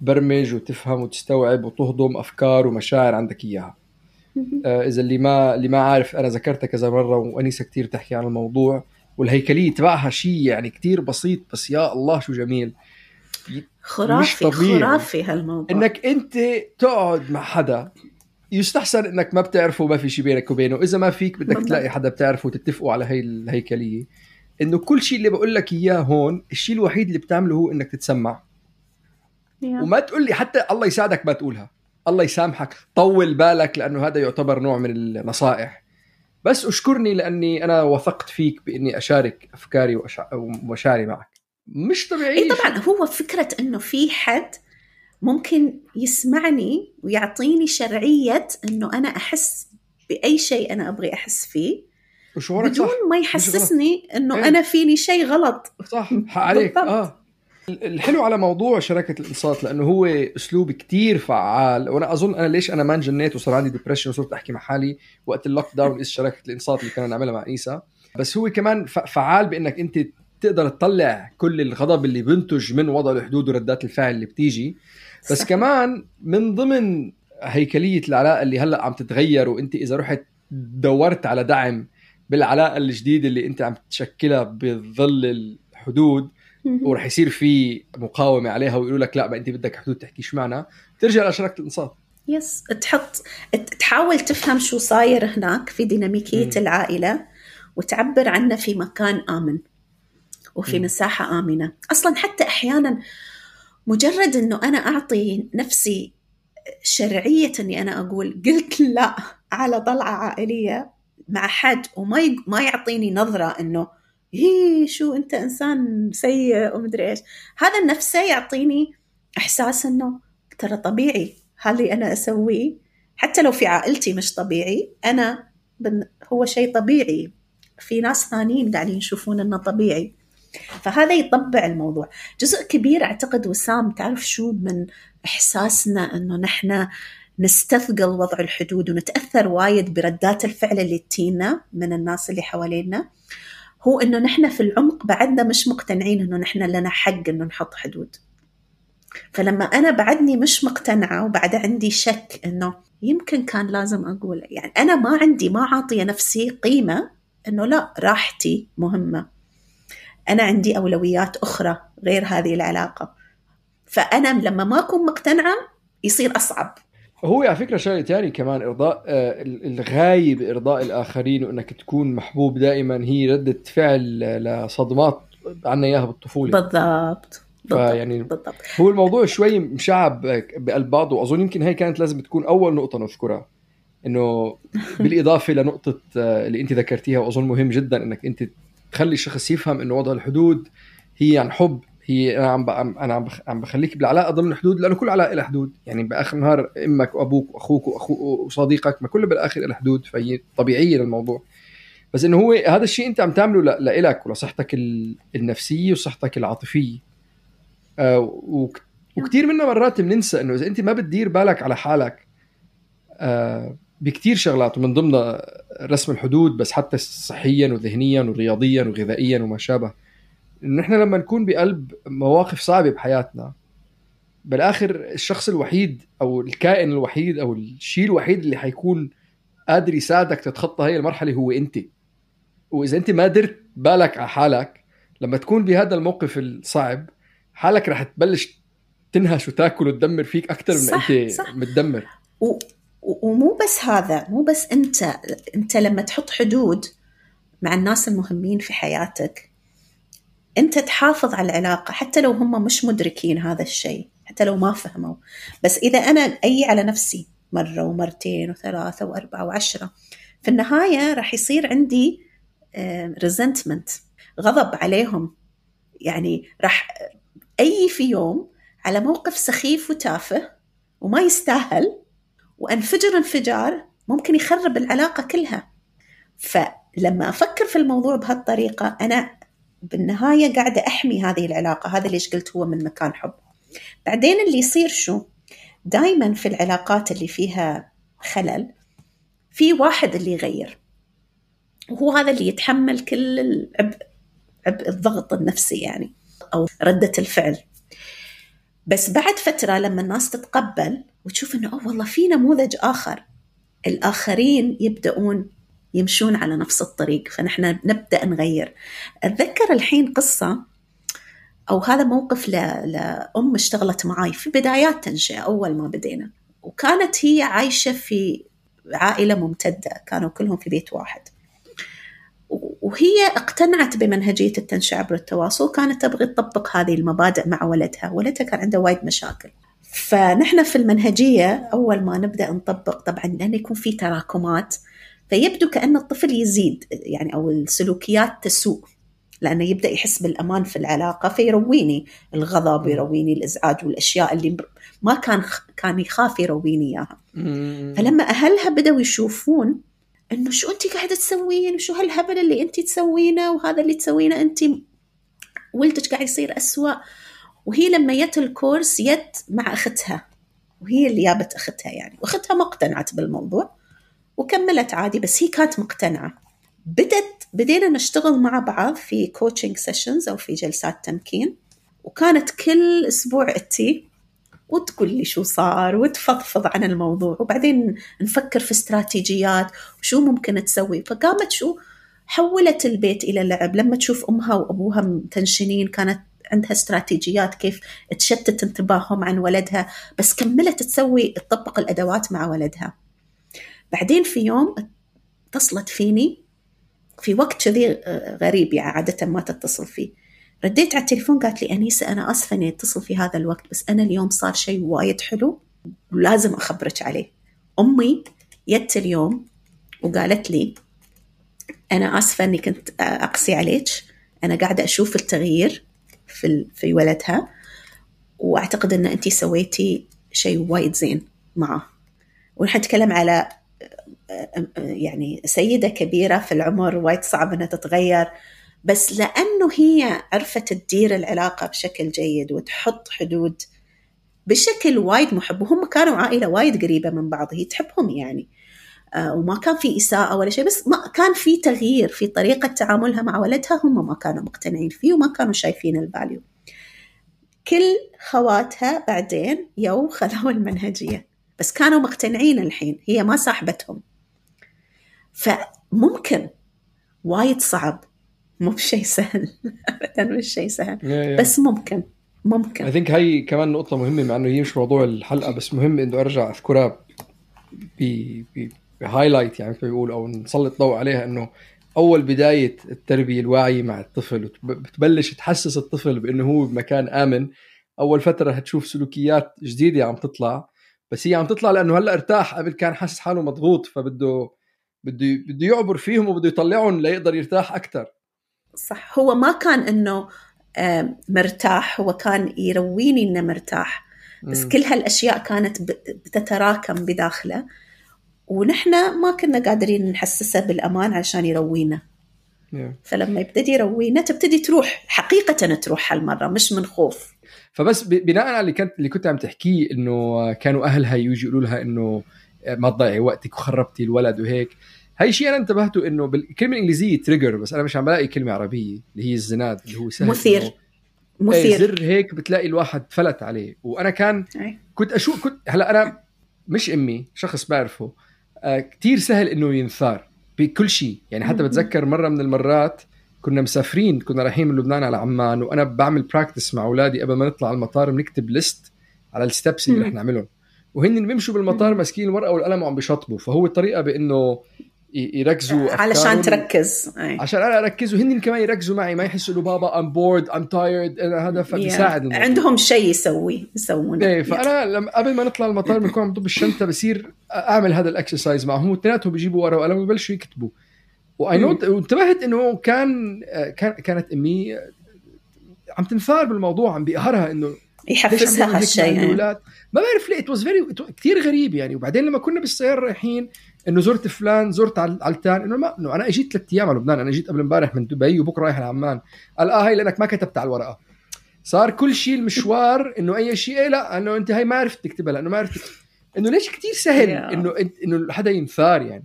Speaker 2: تبرمج وتفهم وتستوعب وتهضم أفكار ومشاعر عندك إياها. آه إذا اللي ما اللي ما عارف أنا ذكرتها كذا مرة وانيسه كثير تحكي عن الموضوع والهيكلية تبعها شيء يعني كثير بسيط بس يا الله شو جميل.
Speaker 3: خرافي خرافي هالموضوع.
Speaker 2: إنك أنت تقعد مع حدا يستحسن إنك ما بتعرفه ما في شيء بينك وبينه. إذا ما فيك بدك تلاقي حدا بتعرفه وتتفقوا على هي الهيكلية. إنه كل شيء اللي بقول لك إياه هون الشيء الوحيد اللي بتعمله هو إنك تتسمع. وما تقول لي حتى الله يساعدك ما تقولها. الله يسامحك. طول بالك لأنه هذا يعتبر نوع من النصائح. بس أشكرني لأني أنا وثقت فيك بإني أشارك أفكاري ومشاعري معك. مش طبيعي.
Speaker 3: إي طبعا هو فكرة إنه في حد ممكن يسمعني ويعطيني شرعية إنه أنا أحس بأي شيء أنا أبغي أحس فيه
Speaker 2: وشعورك
Speaker 3: بدون
Speaker 2: صح.
Speaker 3: ما يحسسني إنه إيه؟ أنا فيني شيء غلط.
Speaker 2: صح عليك. آه. الحلو على موضوع شراكة الانصات لأنه هو أسلوب كتير فعال وأنا أظن أنا ليش أنا ما انجنيت وصار عندي depression وصرت أحكي مع حالي وقت ال lockdown از شراكة الانصات اللي كنا نعملها مع عيسى بس هو كمان فعال بإنك أنت تقدر تطلع كل الغضب اللي بينتج من وضع الحدود وردات الفعل اللي بتيجي بس صحيح. كمان من ضمن هيكلية العلاقة اللي هلأ عم تتغير وأنت إذا رحت دورت على دعم بالعلاقة الجديدة اللي أنت عم تشكلها بظل الحدود ورح يصير في مقاومة عليها ويقولوا لك لا ما انت بدك حدود تحكي شو معنى ترجع لشركه الانصات
Speaker 3: يس تحط تحاول تفهم شو صاير هناك في ديناميكية. العائلة وتعبر عنه في مكان آمن وفي م. مساحة آمنة أصلا حتى أحيانا مجرد إنه أنا أعطي نفسي شرعية إني أنا أقول قلت لا على طلعة عائلية مع حد وما ما يعطيني نظرة إنه هي شو أنت إنسان سيء ومدري إيش. هذا نفسه يعطيني إحساس إنه ترى طبيعي هذا أنا أسويه. حتى لو في عائلتي مش طبيعي أنا هو شيء طبيعي. في ناس ثانيين قاعدين يشوفون إنه طبيعي. فهذا يطبع الموضوع. جزء كبير أعتقد وسام تعرف شو من إحساسنا إنه نحن نستثقل وضع الحدود ونتأثر وايد بردات الفعل اللي تينا من الناس اللي حوالينا. هو إنه نحن في العمق بعدنا مش مقتنعين إنه نحن لنا حق إنه نحط حدود. فلما أنا بعدني مش مقتنعة وبعد عندي شك إنه يمكن كان لازم أقول يعني أنا ما عندي ما عاطية نفسي قيمة إنه لا راحتي مهمة. أنا عندي أولويات أخرى غير هذه العلاقة. فأنا لما ما أكون مقتنعة يصير أصعب.
Speaker 2: هو على فكرة شغلة ثانية كمان إرضاء آه، الغايه بارضاء الآخرين وإنك تكون محبوب دائما هي ردة فعل لصدمات عنا إياها بالطفولة
Speaker 3: بالضبط
Speaker 2: فيعني بالضبط. هو الموضوع شوي مشعب بقلب بعض وأظن يمكن هي كانت لازم تكون أول نقطة نذكرها إنه بالإضافة لنقطة آه، اللي أنت ذكرتيها وأظن مهم جدا إنك أنت تخلي الشخص يفهم إنه وضع الحدود هي عن حب هي أنا عم أنا عم عم بخليك بالعلاقة ضمن الحدود لأنه كل علاقة لها حدود. يعني بآخر النهار إمك وأبوك وأخوك واخوك وصديقك ما كله بالآخر لها حدود فهي طبيعية للموضوع. بس إنه هو هذا الشيء أنت عم تعمله لإلك ولصحتك النفسية وصحتك العاطفية. آه وكثير منا مرات بننسى إنه إذا أنت ما بتدير بالك على حالك آه بكثير شغلات ومن ضمنها رسم الحدود بس حتى صحيا وذهنيا ورياضيا وغذائيا وما شابه. نحن لما نكون بقلب مواقف صعبة بحياتنا بالآخر الشخص الوحيد أو الكائن الوحيد أو الشيء الوحيد اللي حيكون قادر يساعدك تتخطى هاي المرحلة هو أنت وإذا أنت ما درت بالك على حالك لما تكون بهذا الموقف الصعب حالك رح تبلش تنهش وتاكل وتدمر فيك أكثر من أنت صح. متدمر
Speaker 3: و... ومو بس هذا مو بس أنت أنت لما تحط حدود مع الناس المهمين في حياتك أنت تحافظ على العلاقة حتى لو هم مش مدركين هذا الشيء حتى لو ما فهموا. بس إذا أنا أي على نفسي مرة ومرتين وثلاثة وأربعة وعشرة في النهاية راح يصير عندي ريزنتمنت غضب عليهم. يعني راح أي في يوم على موقف سخيف وتافه وما يستاهل وانفجر انفجار ممكن يخرب العلاقة كلها. فلما أفكر في الموضوع بهالطريقة أنا بالنهاية قاعدة أحمي هذه العلاقة هذا ليش قلت هو من مكان حب. بعدين اللي يصير شو؟ دائما في العلاقات اللي فيها خلل في واحد اللي يغير. وهو هذا اللي يتحمل كل العبء عبء الضغط النفسي يعني أو ردة الفعل. بس بعد فترة لما الناس تتقبل وتشوف إنه أوه والله في نموذج آخر. الآخرين يبدأون يمشون على نفس الطريق فنحن نبدأ نغير. أتذكر الحين قصة أو هذا موقف لأم اشتغلت معاي في بدايات تنشئة أول ما بدينا. وكانت هي عايشة في عائلة ممتدة كانوا كلهم في بيت واحد. وهي اقتنعت بمنهجية التنشئة عبر التواصل كانت تبغي تطبق هذه المبادئ مع ولدها. ولدها كان عنده وايد مشاكل. فنحن في المنهجية أول ما نبدأ نطبق طبعا لأن يكون في تراكمات. فيبدو كأن الطفل يزيد يعني أو السلوكيات تسوء لأنه يبدأ يحس بالأمان في العلاقة فيرويني الغضب يرويني الإزعاج والأشياء اللي ما كان كان يخاف يرويني إياها. فلما أهلها بدأوا يشوفون إنه شو أنت قاعدة تسوين وشو هالهبل اللي أنت تسوينه وهذا اللي تسوينه أنت ولدك قاعد يصير أسوأ. وهي لما جت الكورس جت مع أختها وهي اللي جابت أختها يعني. وأختها ما اقتنعت بالموضوع. وكملت عادي بس هي كانت مقتنعة. بدت بدينا نشتغل مع بعض في coaching sessions أو في جلسات تمكين وكانت كل أسبوع أتي وتقول لي شو صار وتفضفض عن الموضوع وبعدين نفكر في استراتيجيات وشو ممكن تسوي. فقامت شو حولت البيت إلى لعب. لما تشوف أمها وأبوها متنشنين كانت عندها استراتيجيات كيف تشتت انتباههم عن ولدها بس كملت تسوي تطبق الأدوات مع ولدها. بعدين في يوم اتصلت فيني في وقت كذي آه، غريب يعني عادة ما تتصل فيه. رديت على التليفون قالت لي أنيسة أنا آسفة إني أتصل في هذا الوقت بس أنا اليوم صار شيء وايد حلو ولازم أخبرك عليه. أمي جت اليوم وقالت لي أنا آسفة إني كنت أقسي عليك. أنا قاعدة أشوف التغيير في في ولدها وأعتقد إن أنت سويتي شيء وايد زين معه. ونحن نتكلم على يعني سيدة كبيرة في العمر وايد صعب إنها تتغير. بس لأنه هي عرفت تدير العلاقة بشكل جيد وتحط حدود بشكل وايد محب وهم كانوا عائلة وايد قريبة من بعض هي تحبهم يعني. آه، وما كان في إساءة ولا شيء بس ما كان في تغيير في طريقة تعاملها مع ولدها هم ما كانوا مقتنعين فيه وما كانوا شايفين ال value كل خواتها بعدين يو خذوا المنهجية بس كانوا مقتنعين الحين هي ما صاحبتهم. فممكن وايد صعب. مو بشيء سهل. ابدا مش شيء سهل. Yeah, yeah. بس ممكن. ممكن.
Speaker 2: I think هاي كمان نقطة مهمة مع إنه هي مش موضوع الحلقة بس مهم إنه أرجع أذكرها ب highlight يعني بيقول أو نسلط ضوء عليها إنه أول بداية التربية الواعية مع الطفل بتبلش تحسس الطفل بإنه هو بمكان آمن. أول فترة هتشوف سلوكيات جديدة عم تطلع بس هي عم تطلع لأنه هلأ ارتاح قبل كان حاسس حاله مضغوط فبده بده بده يعبر فيهم وبده يطلعهم ليقدر يرتاح أكثر
Speaker 3: صح. هو ما كان إنه مرتاح هو كان يرويني إنه مرتاح. بس م. كل هالأشياء كانت بتتراكم بداخله. ونحن ما كنا قادرين نحسسه بالأمان عشان يروينا. Yeah. فلما يبتدي يروينا تبتدي تروح حقيقة تروح هالمرة مش من خوف.
Speaker 2: فبس بناء على اللي كنت اللي كنت عم تحكيه إنه كانوا أهلها يجوا يقولوا لها إنه ما تضيعي وقتك وخربتي الولد وهيك هاي شيء أنا انتبهته إنه بالكلمة الانجليزيه trigger بس أنا مش عم بلاقي كلمة عربية اللي هي الزناد اللي هو سهل
Speaker 3: مثير.
Speaker 2: إيه،
Speaker 3: مثير.
Speaker 2: زر هيك بتلاقي الواحد فلت عليه. وأنا كان كنت أشوف كنت هلأ أنا مش أمي شخص بعرفه آه كثير سهل إنه ينثار بكل شيء يعني حتى بتذكر مرة من المرات كنا مسافرين كنا رايحين من لبنان على عمان وأنا بعمل practice مع أولادي قبل ما نطلع على المطار بنكتب list على ال steps اللي رح نعملهم. وهن بيمشوا بالمطار ماسكين الورقة والقلم وعم بيشطبوا. فهو الطريقة بإنه يركزوا
Speaker 3: علشان تركز.
Speaker 2: أي. عشان أنا اركز وهن كمان يركزوا معي ما يحسوا إنه بابا I'm bored I'm tired هذا فبيساعد
Speaker 3: yeah. عندهم شيء يسوي يسوونه.
Speaker 2: إيه فأنا لما قبل ما نطلع المطار بنكون عم نطب الشنطة بصير أعمل هذا ال exercise معهم واثنيناتهم بيجيبوا ورقه وقلم ويبلشوا يكتبوا. why not وانتبهت إنه كان كان كانت أمي عم تنثار بالموضوع عم بيقهرها إنه
Speaker 3: يحفزها هالشيء
Speaker 2: ما بعرف ليه it was very كثير غريب يعني. وبعدين لما كنا بالسيارة رايحين إنه زرت فلان زرت علتان إنه ما إنه أنا إجيت ثلاث أيام على لبنان أنا جيت قبل امبارح من دبي وبكرة رايح لعمان. قال آه هي لأنك ما كتبت على الورقة. صار كل شيء المشوار إنه أي شيء إيه لا إنه أنت هي ما عرفت تكتبها لأنه ما عرفت إنه ليش كثير سهل إنه إنه حدا ينثار يعني.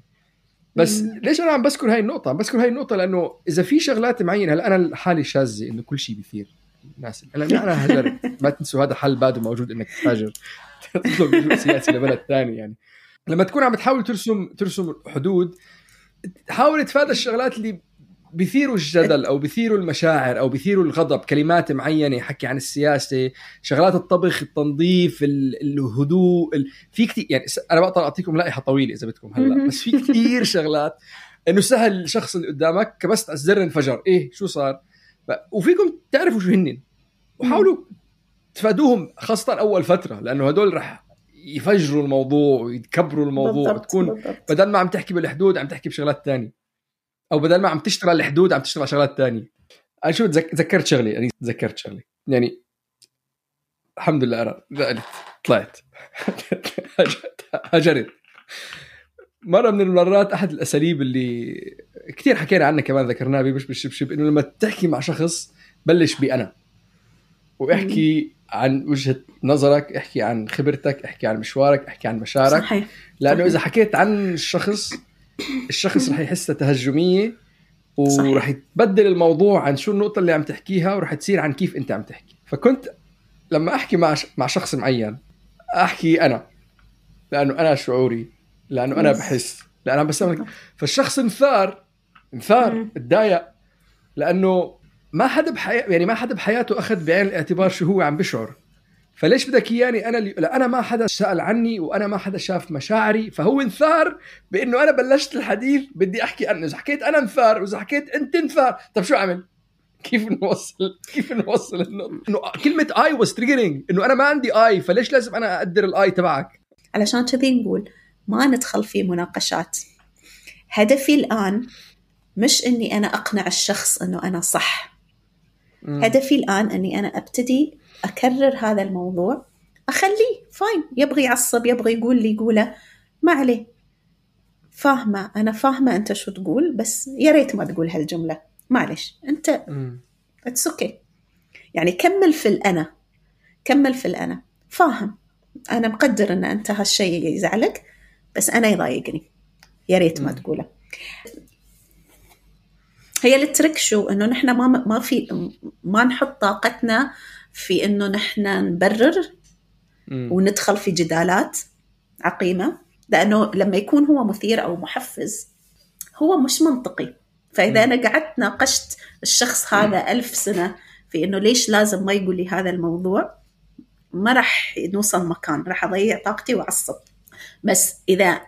Speaker 2: بس ليش أنا عم بذكر هاي النقطة؟ عم بذكر هاي النقطة لأنه إذا في شغلات معينة هلا أنا حالي شاذة إنه كل شيء بيثير. الناس هلا أنا هجر ما تنسوا هذا حل بعده موجود إنك تهاجر. تطلب سياسي لبلد ثاني يعني. لما تكون عم تحاول ترسم ترسم حدود حاول تفادى الشغلات اللي بيثيروا الجدل أو بيثيروا المشاعر أو بيثيروا الغضب. كلمات معينة يحكي عن السياسة شغلات الطبخ التنظيف الهدوء في كثير يعني أنا بقدر أعطيكم لائحة طويلة إذا بدكم هلأ بس في كثير شغلات إنه سهل الشخص اللي قدامك كبست على الزر انفجر إيه شو صار؟ وفيكم تعرفوا شو هن وحاولوا تفادوهم خاصة أول فترة لأنه هدول رح يفجروا الموضوع ويكبروا الموضوع بالضبط تكون بالضبط. بدل ما عم تحكي بالحدود عم تحكي بشغلات تانية. أو بدل ما عم تشتغل الحدود عم تشتغل شغلات تانية. أنا شو تذكرت شغلة يعني تذكرت شغلة. يعني الحمد لله أنا زقلت طلعت. هجرت. مرة من المرات أحد الأساليب اللي كثير حكينا عنها كمان ذكرناها مش بالشبشب إنه لما تحكي مع شخص بلش بانا واحكي عن وجهة نظرك احكي عن خبرتك احكي عن مشوارك احكي عن مشاعرك.
Speaker 3: صحيح.
Speaker 2: لأنه صحيح. اذا حكيت عن الشخص الشخص رح يحسها تهجمية ورح يتبدل الموضوع عن شو النقطة اللي عم تحكيها ورح تصير عن كيف أنت عم تحكي. فكنت لما أحكي مع مع شخص معين أحكي أنا لأنه أنا شعوري لأنه أنا بحس لأنه بس فالشخص انثار انثار تضايق لأنه ما حدا بحياته يعني ما حدا بحياته أخذ بعين الاعتبار شو هو عم بشعر. فليش بدك إياني أنا اللي لا أنا ما حدا سأل عني وأنا ما حدا شاف مشاعري فهو انثار بإنه أنا بلشت الحديث بدي أحكي أنا إذا حكيت أنا انثار وإذا حكيت أنت انثار طب شو أعمل؟ كيف نوصل؟ كيف نوصل انه كلمة I was triggering إنه أنا ما عندي I فليش لازم أنا أقدر ال I تبعك؟
Speaker 3: علشان كذي نقول ما ندخل في مناقشات. هدفي الآن مش إني أنا أقنع الشخص إنه أنا صح. هدفي الآن أني أنا أبتدي أكرر هذا الموضوع. أخليه fine يبغى يعصب يبغى يقول اللي يقوله. ما عليه. فاهمة أنا فاهمة أنت شو تقول بس يا ريت ما تقول هالجملة. معلش أنت it's okay okay. يعني كمل في الأنا. كمل في الأنا. فاهم. أنا مقدر أن أنت هالشيء يزعلك بس أنا يضايقني. يا ريت ما تقوله. هي ال trick شو إنه نحن ما ما في ما نحط طاقتنا في إنه نحن نبرر وندخل في جدالات عقيمة لأنه لما يكون هو مثير أو محفز هو مش منطقي. فإذا أنا قعدت ناقشت الشخص هذا ألف سنة في إنه ليش لازم ما يقول لي هذا الموضوع ما راح نوصل مكان راح أضيع طاقتي وأعصب. بس إذا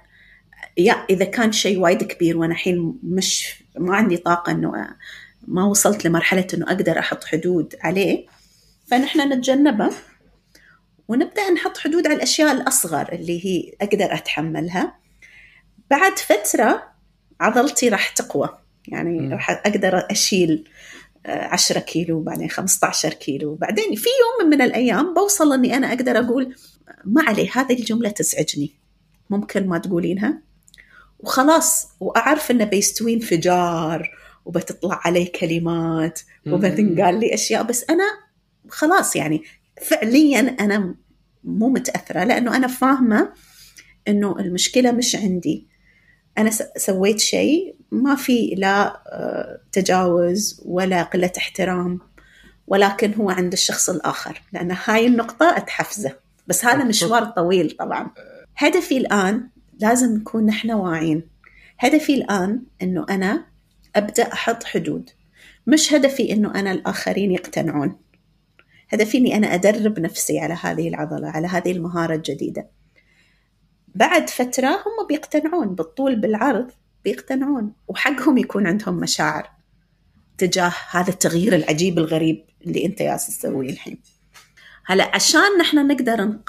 Speaker 3: يا إذا كان شيء وايد كبير وأنا الحين مش ما عندي طاقة إنه ما وصلت لمرحلة إنه أقدر أحط حدود عليه. فنحن نتجنبه ونبدأ نحط حدود على الأشياء الأصغر اللي هي أقدر أتحملها. بعد فترة عضلتي راح تقوى. يعني راح أقدر أشيل 10 كيلو بعدين 15 كيلو. بعدين في يوم من الأيام بوصل إني أنا أقدر أقول ما عليه هذه الجملة تزعجني. ممكن ما تقولينها؟ وخلاص وأعرف إنه بيستوي انفجار وبتطلع علي كلمات وبتنقال لي أشياء بس أنا خلاص يعني فعليا أنا مو متأثرة لأنه أنا فاهمة إنه المشكلة مش عندي. أنا سويت شيء ما في لا آه، تجاوز ولا قلة احترام ولكن هو عند الشخص الآخر لأن هاي النقطة أتحفزه. بس هذا مشوار طويل طبعا. هدفي الآن لازم نكون نحن واعيين. هدفي الآن إنه أنا أبدأ أحط حدود. مش هدفي إنه أنا الآخرين يقتنعون. هدفي إني أنا أدرب نفسي على هذه العضلة على هذه المهارة الجديدة. بعد فترة هم بيقتنعون بالطول بالعرض بيقتنعون وحقهم يكون عندهم مشاعر تجاه هذا التغيير العجيب الغريب اللي أنت ياس تسويه الحين. هلا عشان نحن نقدر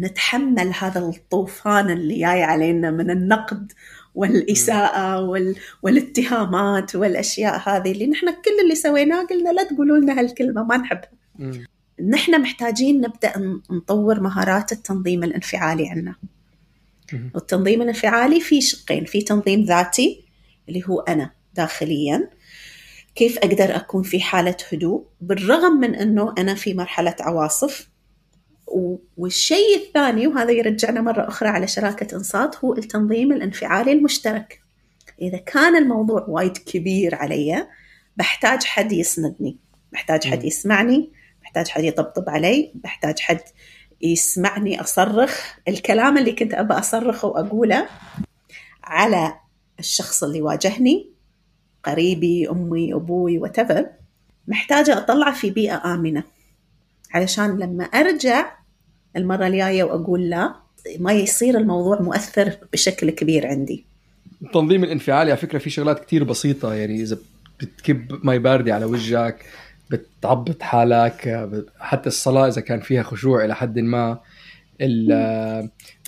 Speaker 3: نتحمل هذا الطوفان اللي جاي علينا من النقد والإساءة وال... والاتهامات والأشياء هذه اللي نحن كل اللي سويناه قلنا لا تقولوا لنا هالكلمة ما نحبها. نحن محتاجين نبدأ نطور مهارات التنظيم الانفعالي عنا. والتنظيم الانفعالي في شقين في تنظيم ذاتي اللي هو أنا داخليا كيف أقدر أكون في حالة هدوء بالرغم من أنه أنا في مرحلة عواصف والشيء الثاني وهذا يرجعنا مرة أخرى على شراكة إنصات هو التنظيم الانفعالي المشترك. إذا كان الموضوع وايد كبير علي بحتاج حد يسندني. بحتاج حد يسمعني. بحتاج حد يطبطب علي. بحتاج حد يسمعني أصرخ. الكلام اللي كنت أبى أصرخه وأقوله على الشخص اللي واجهني قريبي أمي أبوي وتفر محتاجة أطلع في بيئة آمنة. علشان لما أرجع المرة الجاية وأقول لا ما يصير الموضوع مؤثر بشكل كبير عندي.
Speaker 2: التنظيم الانفعالي على فكرة في شغلات كتير بسيطة يعني إذا بتكب مي باردة على وجهك بتعبط حالك حتى الصلاة إذا كان فيها خشوع إلى حد ما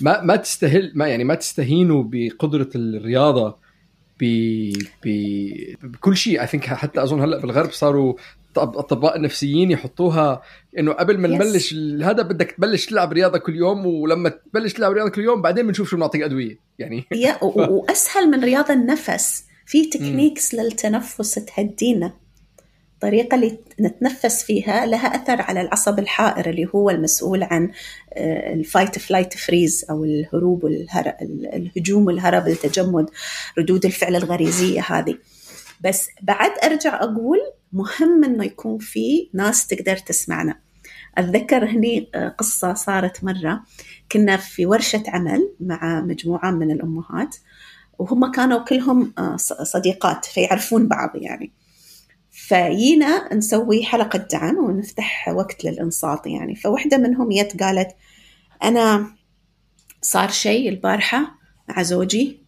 Speaker 2: ما ما تستهل ما يعني ما تستهينوا بقدرة الرياضة ب بكل شيء. I think حتى أظن هلأ بالغرب صاروا اطباء النفسيين يحطوها إنه قبل ما نبلش هذا بدك تبلش تلعب رياضة كل يوم ولما تبلش تلعب رياضة كل يوم بعدين بنشوف شو بنعطيك أدوية يعني.
Speaker 3: يا ف... وأسهل من رياضة النفس. في techniques للتنفس تهدينا. الطريقة اللي نتنفس فيها لها أثر على العصب الحائر اللي هو المسؤول عن ال fight flight freeze أو الهروب الهجوم والهرب التجمد ردود الفعل الغريزية هذه. بس بعد أرجع أقول مهم إنه يكون في ناس تقدر تسمعنا. أتذكر هني آه، قصة صارت مرة. كنا في ورشة عمل مع مجموعة من الأمهات وهم كانوا كلهم آه، صديقات فيعرفون بعض يعني. فجينا نسوي حلقة دعم ونفتح وقت للإنصات يعني. فوحدة منهم يت قالت أنا صار شيء البارحة مع زوجي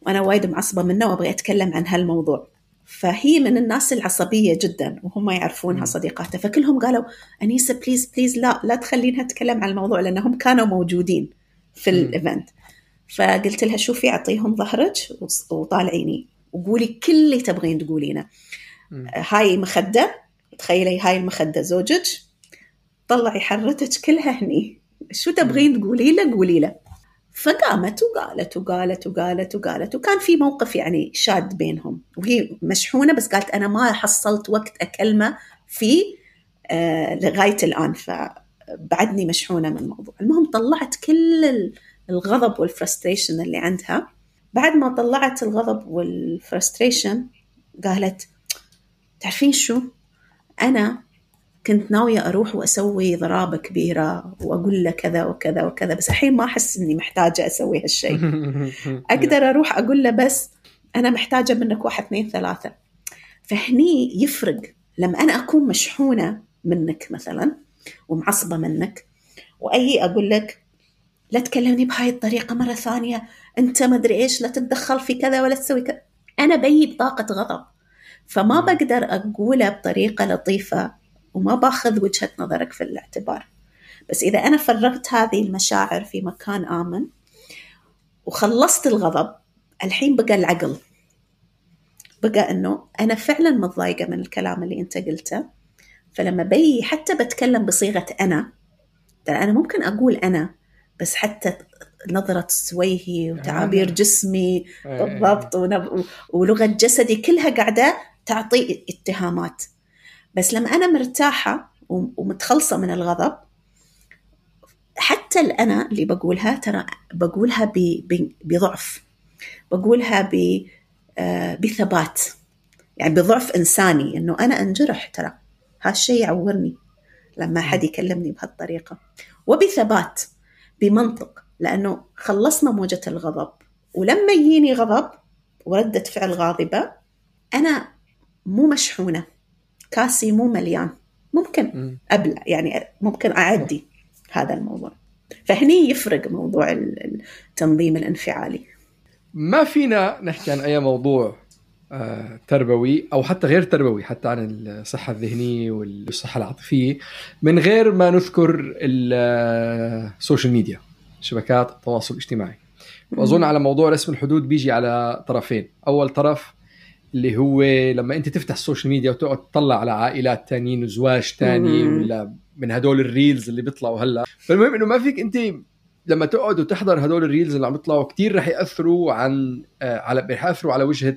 Speaker 3: وأنا وايد معصبة منه وأبغى أتكلم عن هالموضوع. فهي من الناس العصبية جدا وهم يعرفونها صديقاتها. فكلهم قالوا أنيسة please please لا لا تخلينها تتكلم عن الموضوع لأنهم كانوا موجودين في ال event فقلت لها شوفي أعطيهم ظهرك وطالعيني وقولي كل اللي تبغين تقولينه. هاي مخدة تخيلي هاي المخدة زوجك طلعي حرتك كلها هني. شو تبغين تقولي له؟ قولي له. فقامت وقالت وقالت وقالت وقالت وكان في موقف يعني شاد بينهم. وهي مشحونة بس قالت أنا ما حصلت وقت أكلمه في آه لغاية الآن فبعدني مشحونة من الموضوع. المهم طلعت كل الغضب وال frustration اللي عندها. بعد ما طلعت الغضب وال frustration قالت تعرفين شو؟ أنا كنت ناوية أروح وأسوي ضرابة كبيرة وأقول له كذا وكذا وكذا بس الحين ما أحس إني محتاجة أسوي هالشيء. أقدر أروح أقول له بس أنا محتاجة منك واحد اثنين ثلاثة. فهني يفرق. لما أنا أكون مشحونة منك مثلا ومعصبة منك وأي أقول لك لا تكلمني بهاي الطريقة مرة ثانية أنت ما أدري إيش لا تتدخل في كذا ولا تسوي كذا. أنا بي بطاقة غضب. فما بقدر أقوله بطريقة لطيفة وما باخذ وجهة نظرك في الاعتبار. بس إذا أنا فرغت هذه المشاعر في مكان آمن وخلصت الغضب الحين بقى العقل. بقى أنه أنا فعلا متضايقة من الكلام اللي أنت قلته. فلما بي حتى بتكلم بصيغة أنا ترى أنا ممكن أقول أنا بس حتى نظرة سويهي وتعابير جسمي إيه. بالضبط ولغة جسدي كلها قاعدة تعطي اتهامات. بس لما أنا مرتاحة ومتخلصة من الغضب حتى الأنا اللي بقولها ترى بقولها بضعف. بقولها آه، بثبات. يعني بضعف إنساني إنه أنا أنجرح ترى. هالشيء يعورني لما حد يكلمني بهالطريقة. وبثبات بمنطق. لأنه خلصنا موجة الغضب. ولما يجيني غضب وردة فعل غاضبة أنا مو مشحونة. كاسي مو مليان. ممكن أبلع يعني ممكن أعدي هذا الموضوع. فهني يفرق موضوع التنظيم الانفعالي.
Speaker 2: ما فينا نحكي عن أي موضوع آه، تربوي أو حتى غير تربوي حتى عن الصحة الذهنية والصحة العاطفية من غير ما نذكر ال social media شبكات التواصل الاجتماعي. وأظن على موضوع رسم الحدود بيجي على طرفين. أول طرف اللي هو لما انت تفتح ال social media وتقعد تطلع على عائلات تانيين وزواج تاني ولا من هدول ال reels اللي بيطلعوا هلا. فالمهم إنه ما فيك انت لما تقعد وتحضر هدول ال reels اللي عم يطلعوا كثير رح يأثروا عن آه، على رح يأثروا على وجهة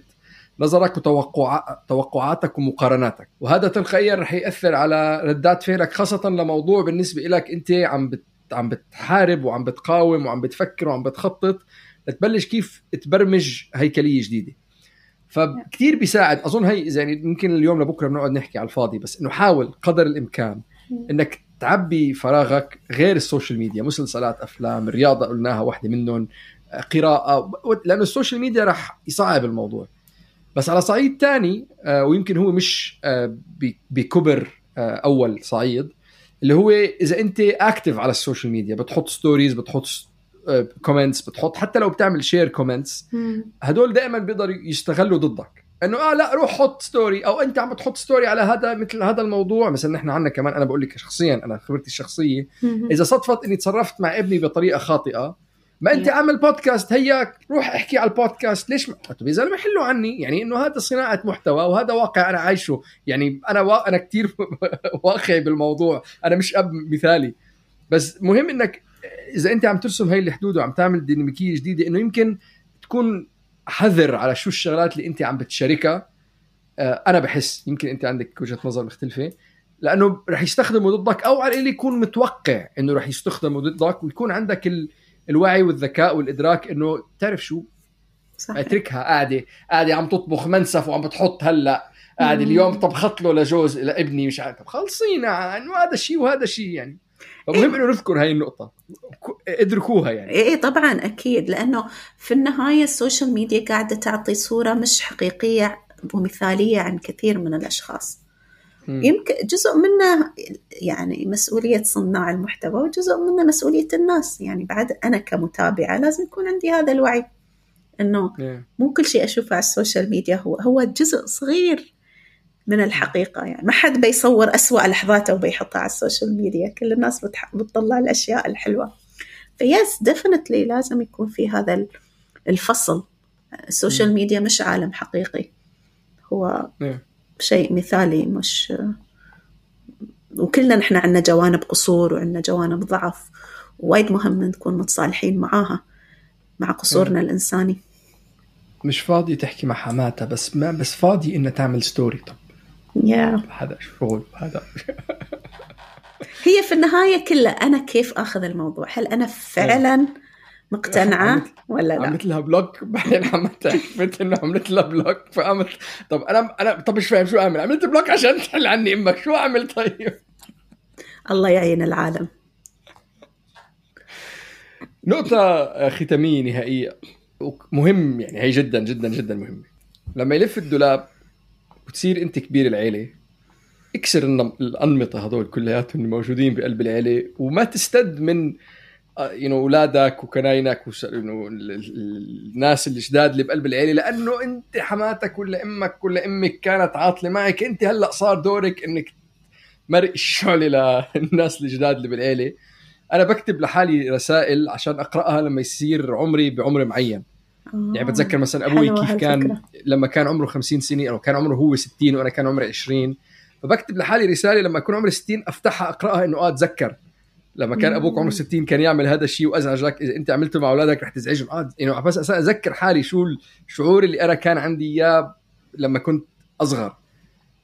Speaker 2: نظرك وتوقع توقعاتك ومقارناتك. وهذا تلقائيا رح يأثر على ردات فعلك خاصة لموضوع بالنسبة لك انت عم بت عم بتحارب وعم بتقاوم وعم بتفكر وعم بتخطط لتبلش كيف تبرمج هيكلية جديدة. فكتير بيساعد. أظن هي يعني ممكن اليوم لبكرة بنقعد نحكي على الفاضي بس إنه حاول قدر الإمكان إنك تعبي فراغك غير ال social media مسلسلات أفلام الرياضه قلناها واحدة منهم قراءة لأنه ال social media راح يصعب الموضوع. بس على صعيد ثاني آه، ويمكن هو مش آه، بكبر آه، أول صعيد اللي هو إذا أنت active على ال social media بتحط stories بتحط comments بتحط. حتى لو بتعمل share comments هدول دائما بيقدروا يستغلوا ضدك. إنه آه لا روح حط story أو أنت عم تحط story على هذا مثل هذا الموضوع. مثلا نحن عندنا كمان أنا بقول لك شخصيا أنا خبرتي الشخصية. إذا صدفت إني تصرفت مع ابني بطريقة خاطئة ما أنت عامل بودكاست هياك روح احكي على البودكاست ليش ما؟ طيب يا زلمه حلوا عني يعني إنه هذا صناعة محتوى وهذا واقع أنا عايشه. يعني أنا وا... أنا كثير واقعي بالموضوع. أنا مش أب مثالي. بس مهم إنك إذا أنت عم ترسم هاي الحدود وعم تعمل ديناميكية جديدة إنه يمكن تكون حذر على شو الشغلات اللي أنت عم بتشاركها. آه، أنا بحس يمكن أنت عندك وجهة نظر مختلفة لأنه رح يستخدموا ضدك أو على اللي يكون متوقع إنه رح يستخدموا ضدك ويكون عندك ال... الوعي والذكاء والإدراك إنه تعرف شو؟ صحيح. اتركها. قاعدة قاعدة عم تطبخ منسف وعم بتحط هلأ. قاعد اليوم طبخت له لجوز لابني مش عارف. خلصينا إنه هذا شيء وهذا شيء يعني. فمهم إنه نذكر هاي النقطة ك- ادركوها يعني
Speaker 3: إيه طبعا أكيد لأنه في النهاية ال social media قاعدة تعطي صورة مش حقيقية ومثالية عن كثير من الأشخاص
Speaker 2: مم.
Speaker 3: يمكن جزء منه يعني مسؤولية صناع المحتوى وجزء منه مسؤولية الناس يعني بعد أنا كمتابعة لازم يكون عندي هذا الوعي إنه
Speaker 2: إيه.
Speaker 3: مو كل شيء أشوفه على ال social media هو هو جزء صغير من الحقيقة يعني. ما حد بيصور أسوأ لحظاته وبيحطها على ال social media. كل الناس بتح... بتطلع الأشياء الحلوة. ف yes definitely لازم يكون في هذا ال- الفصل. ال social media مش عالم حقيقي. هو
Speaker 2: إيه.
Speaker 3: شيء مثالي مش وكلنا نحن عندنا جوانب قصور وعندنا جوانب ضعف. وايد مهم نكون متصالحين معاها مع قصورنا الإنساني.
Speaker 2: مش فاضي تحكي مع حماتها بس ما بس فاضي إنها تعمل story طب
Speaker 3: يا
Speaker 2: هذا شغل هذا.
Speaker 3: هي في النهاية كلها أنا كيف أخذ الموضوع؟ هل أنا فعلا مقتنعة
Speaker 2: عملت-
Speaker 3: ولا لا؟
Speaker 2: عملت لها block؟ بعدين حماتها عرفت إنه عملت لها block فقامت طب أنا أنا طب مش فاهم شو أعمل؟ عملت block عشان تحل عني إمك شو أعمل طيب؟
Speaker 3: الله يعين العالم.
Speaker 2: نقطة ختامية نهائية. مهم يعني هي جدا جدا جدا مهمة لما يلف الدولاب وتصير انت كبير العيلة اكسر الأنمطة هذول كلياتهم الموجودين بقلب العيلة وما تستد من يو أولادك وكناينك وس- إنه ال- ال- الناس الجداد اللي بقلب العيلة لأنه انت حماتك ولا أمك ولا أمك كانت عاطلة معك انت هلأ صار دورك إنك مرق الشعله للناس الجداد اللي بالعيلة. أنا بكتب لحالي رسائل عشان أقرأها لما يصير عمري بعمر معين. يعني بتذكر مثلا
Speaker 3: أبوي
Speaker 2: كيف كان. لما كان عمره 50 سنة أو كان عمره هو 60 وأنا كان عمري 20 فبكتب لحالي رسالة لما اكون عمري 60 أفتحها أقرأها إنه آه أتذكر. لما كان أبوك عمره 60 كان يعمل هذا الشيء وازعجك إذا أنت عملته مع أولادك رح تزعجهم. آه يعني بس أذكر حالي شو الشعور اللي أنا كان عندي إياه لما كنت أصغر.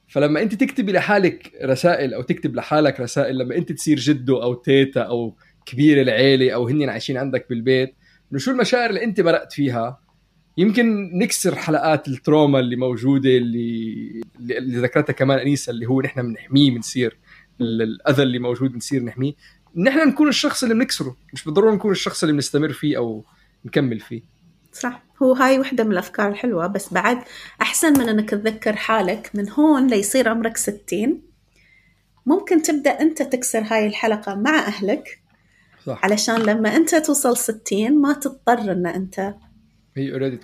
Speaker 2: فلما أنت تكتبي لحالك رسائل أو تكتب لحالك رسائل لما أنت تصير جده أو تيتا أو كبير العيلة أو هن عايشين عندك بالبيت إنه شو المشاعر اللي أنت مرقت فيها؟ يمكن نكسر حلقات التروما اللي موجودة اللي اللي ذكرتها كمان أنيسة اللي هو نحن بنحميه بنصير ال- الأذى اللي موجود بنصير نحميه. نحن نكون الشخص اللي بنكسره مش بالضرورة نكون الشخص اللي بنستمر فيه أو نكمل فيه.
Speaker 3: صح. هو هاي وحدة من الأفكار الحلوة بس بعد أحسن من أنك تذكر حالك من هون ليصير عمرك ستين. ممكن تبدأ أنت تكسر هاي الحلقة مع أهلك
Speaker 2: صح.
Speaker 3: علشان لما أنت توصل ستين ما تضطر أن أنت
Speaker 2: هي already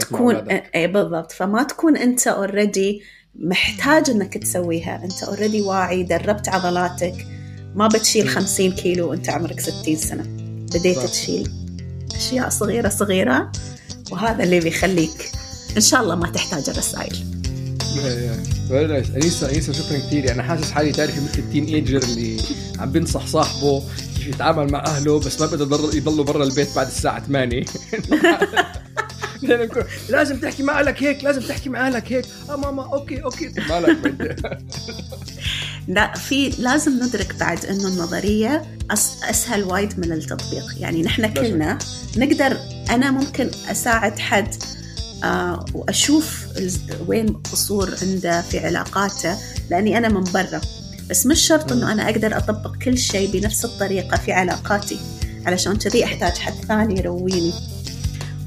Speaker 2: تكون.
Speaker 3: اي بالضبط. فما تكون أنت already محتاج إنك تسويها. أنت already واعي دربت عضلاتك. ما بتشيل 50 كيلو وأنت عمرك 60 سنة. بديت
Speaker 2: صح.
Speaker 3: تشيل أشياء صغيرة صغيرة. وهذا اللي بيخليك إن شاء الله ما تحتاج الرسائل.
Speaker 2: very nice انيسه انيسه شكرا كثير أنا حاسس حالي تعرفي مثل ال teenager اللي عم بنصح صاحبه كيف يتعامل مع أهله بس ما بده يضل يضلوا برا البيت بعد الساعة 8 لأنه بكون، لازم تحكي مع أهلك هيك لازم تحكي مع أهلك هيك. آه ماما okay okay. مالك
Speaker 3: لا في لازم ندرك بعد إنه النظرية أس أسهل وايد من التطبيق. يعني نحن كلنا نقدر أنا ممكن أساعد حد آه وأشوف الز- وين قصور عنده في علاقاته لأني أنا من برا. بس مش شرط إنه أنا أقدر أطبق كل شيء بنفس الطريقة في علاقاتي علشان كذي أحتاج حد ثاني يرويني.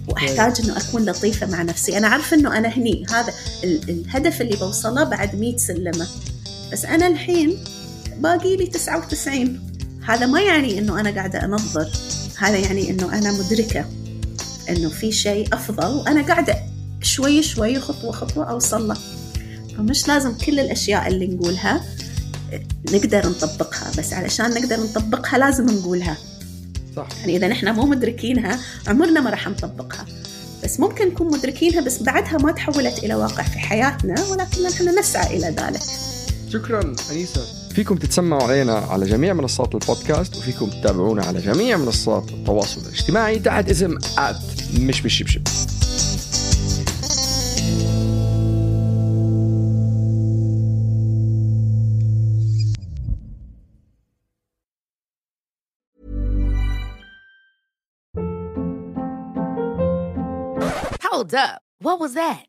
Speaker 3: وأحتاج إنه أكون لطيفة مع نفسي. أنا عارفه إنه أنا هني هذا ال- الهدف اللي بوصله بعد 100 سلمة. بس أنا الحين باقي لي 99 هذا ما يعني إنه أنا قاعدة أنظر. هذا يعني إنه أنا مدركة. إنه في شيء أفضل. وأنا قاعدة شوي شوي خطوة خطوة أوصل له. فمش لازم كل الأشياء اللي نقولها نقدر نطبقها بس علشان نقدر نطبقها لازم نقولها.
Speaker 2: صح.
Speaker 3: يعني إذا نحن مو مدركينها عمرنا ما راح نطبقها. بس ممكن نكون مدركينها بس بعدها ما تحولت إلى واقع في حياتنا ولكن نحن نسعى إلى ذلك.
Speaker 2: شكرا أنيسة. فيكم تتسمعوا علينا على جميع منصات البودكاست وفيكم تتابعونا على جميع منصات التواصل الاجتماعي تحت اسم آت مش بالشبشب
Speaker 5: Hold up. What was that?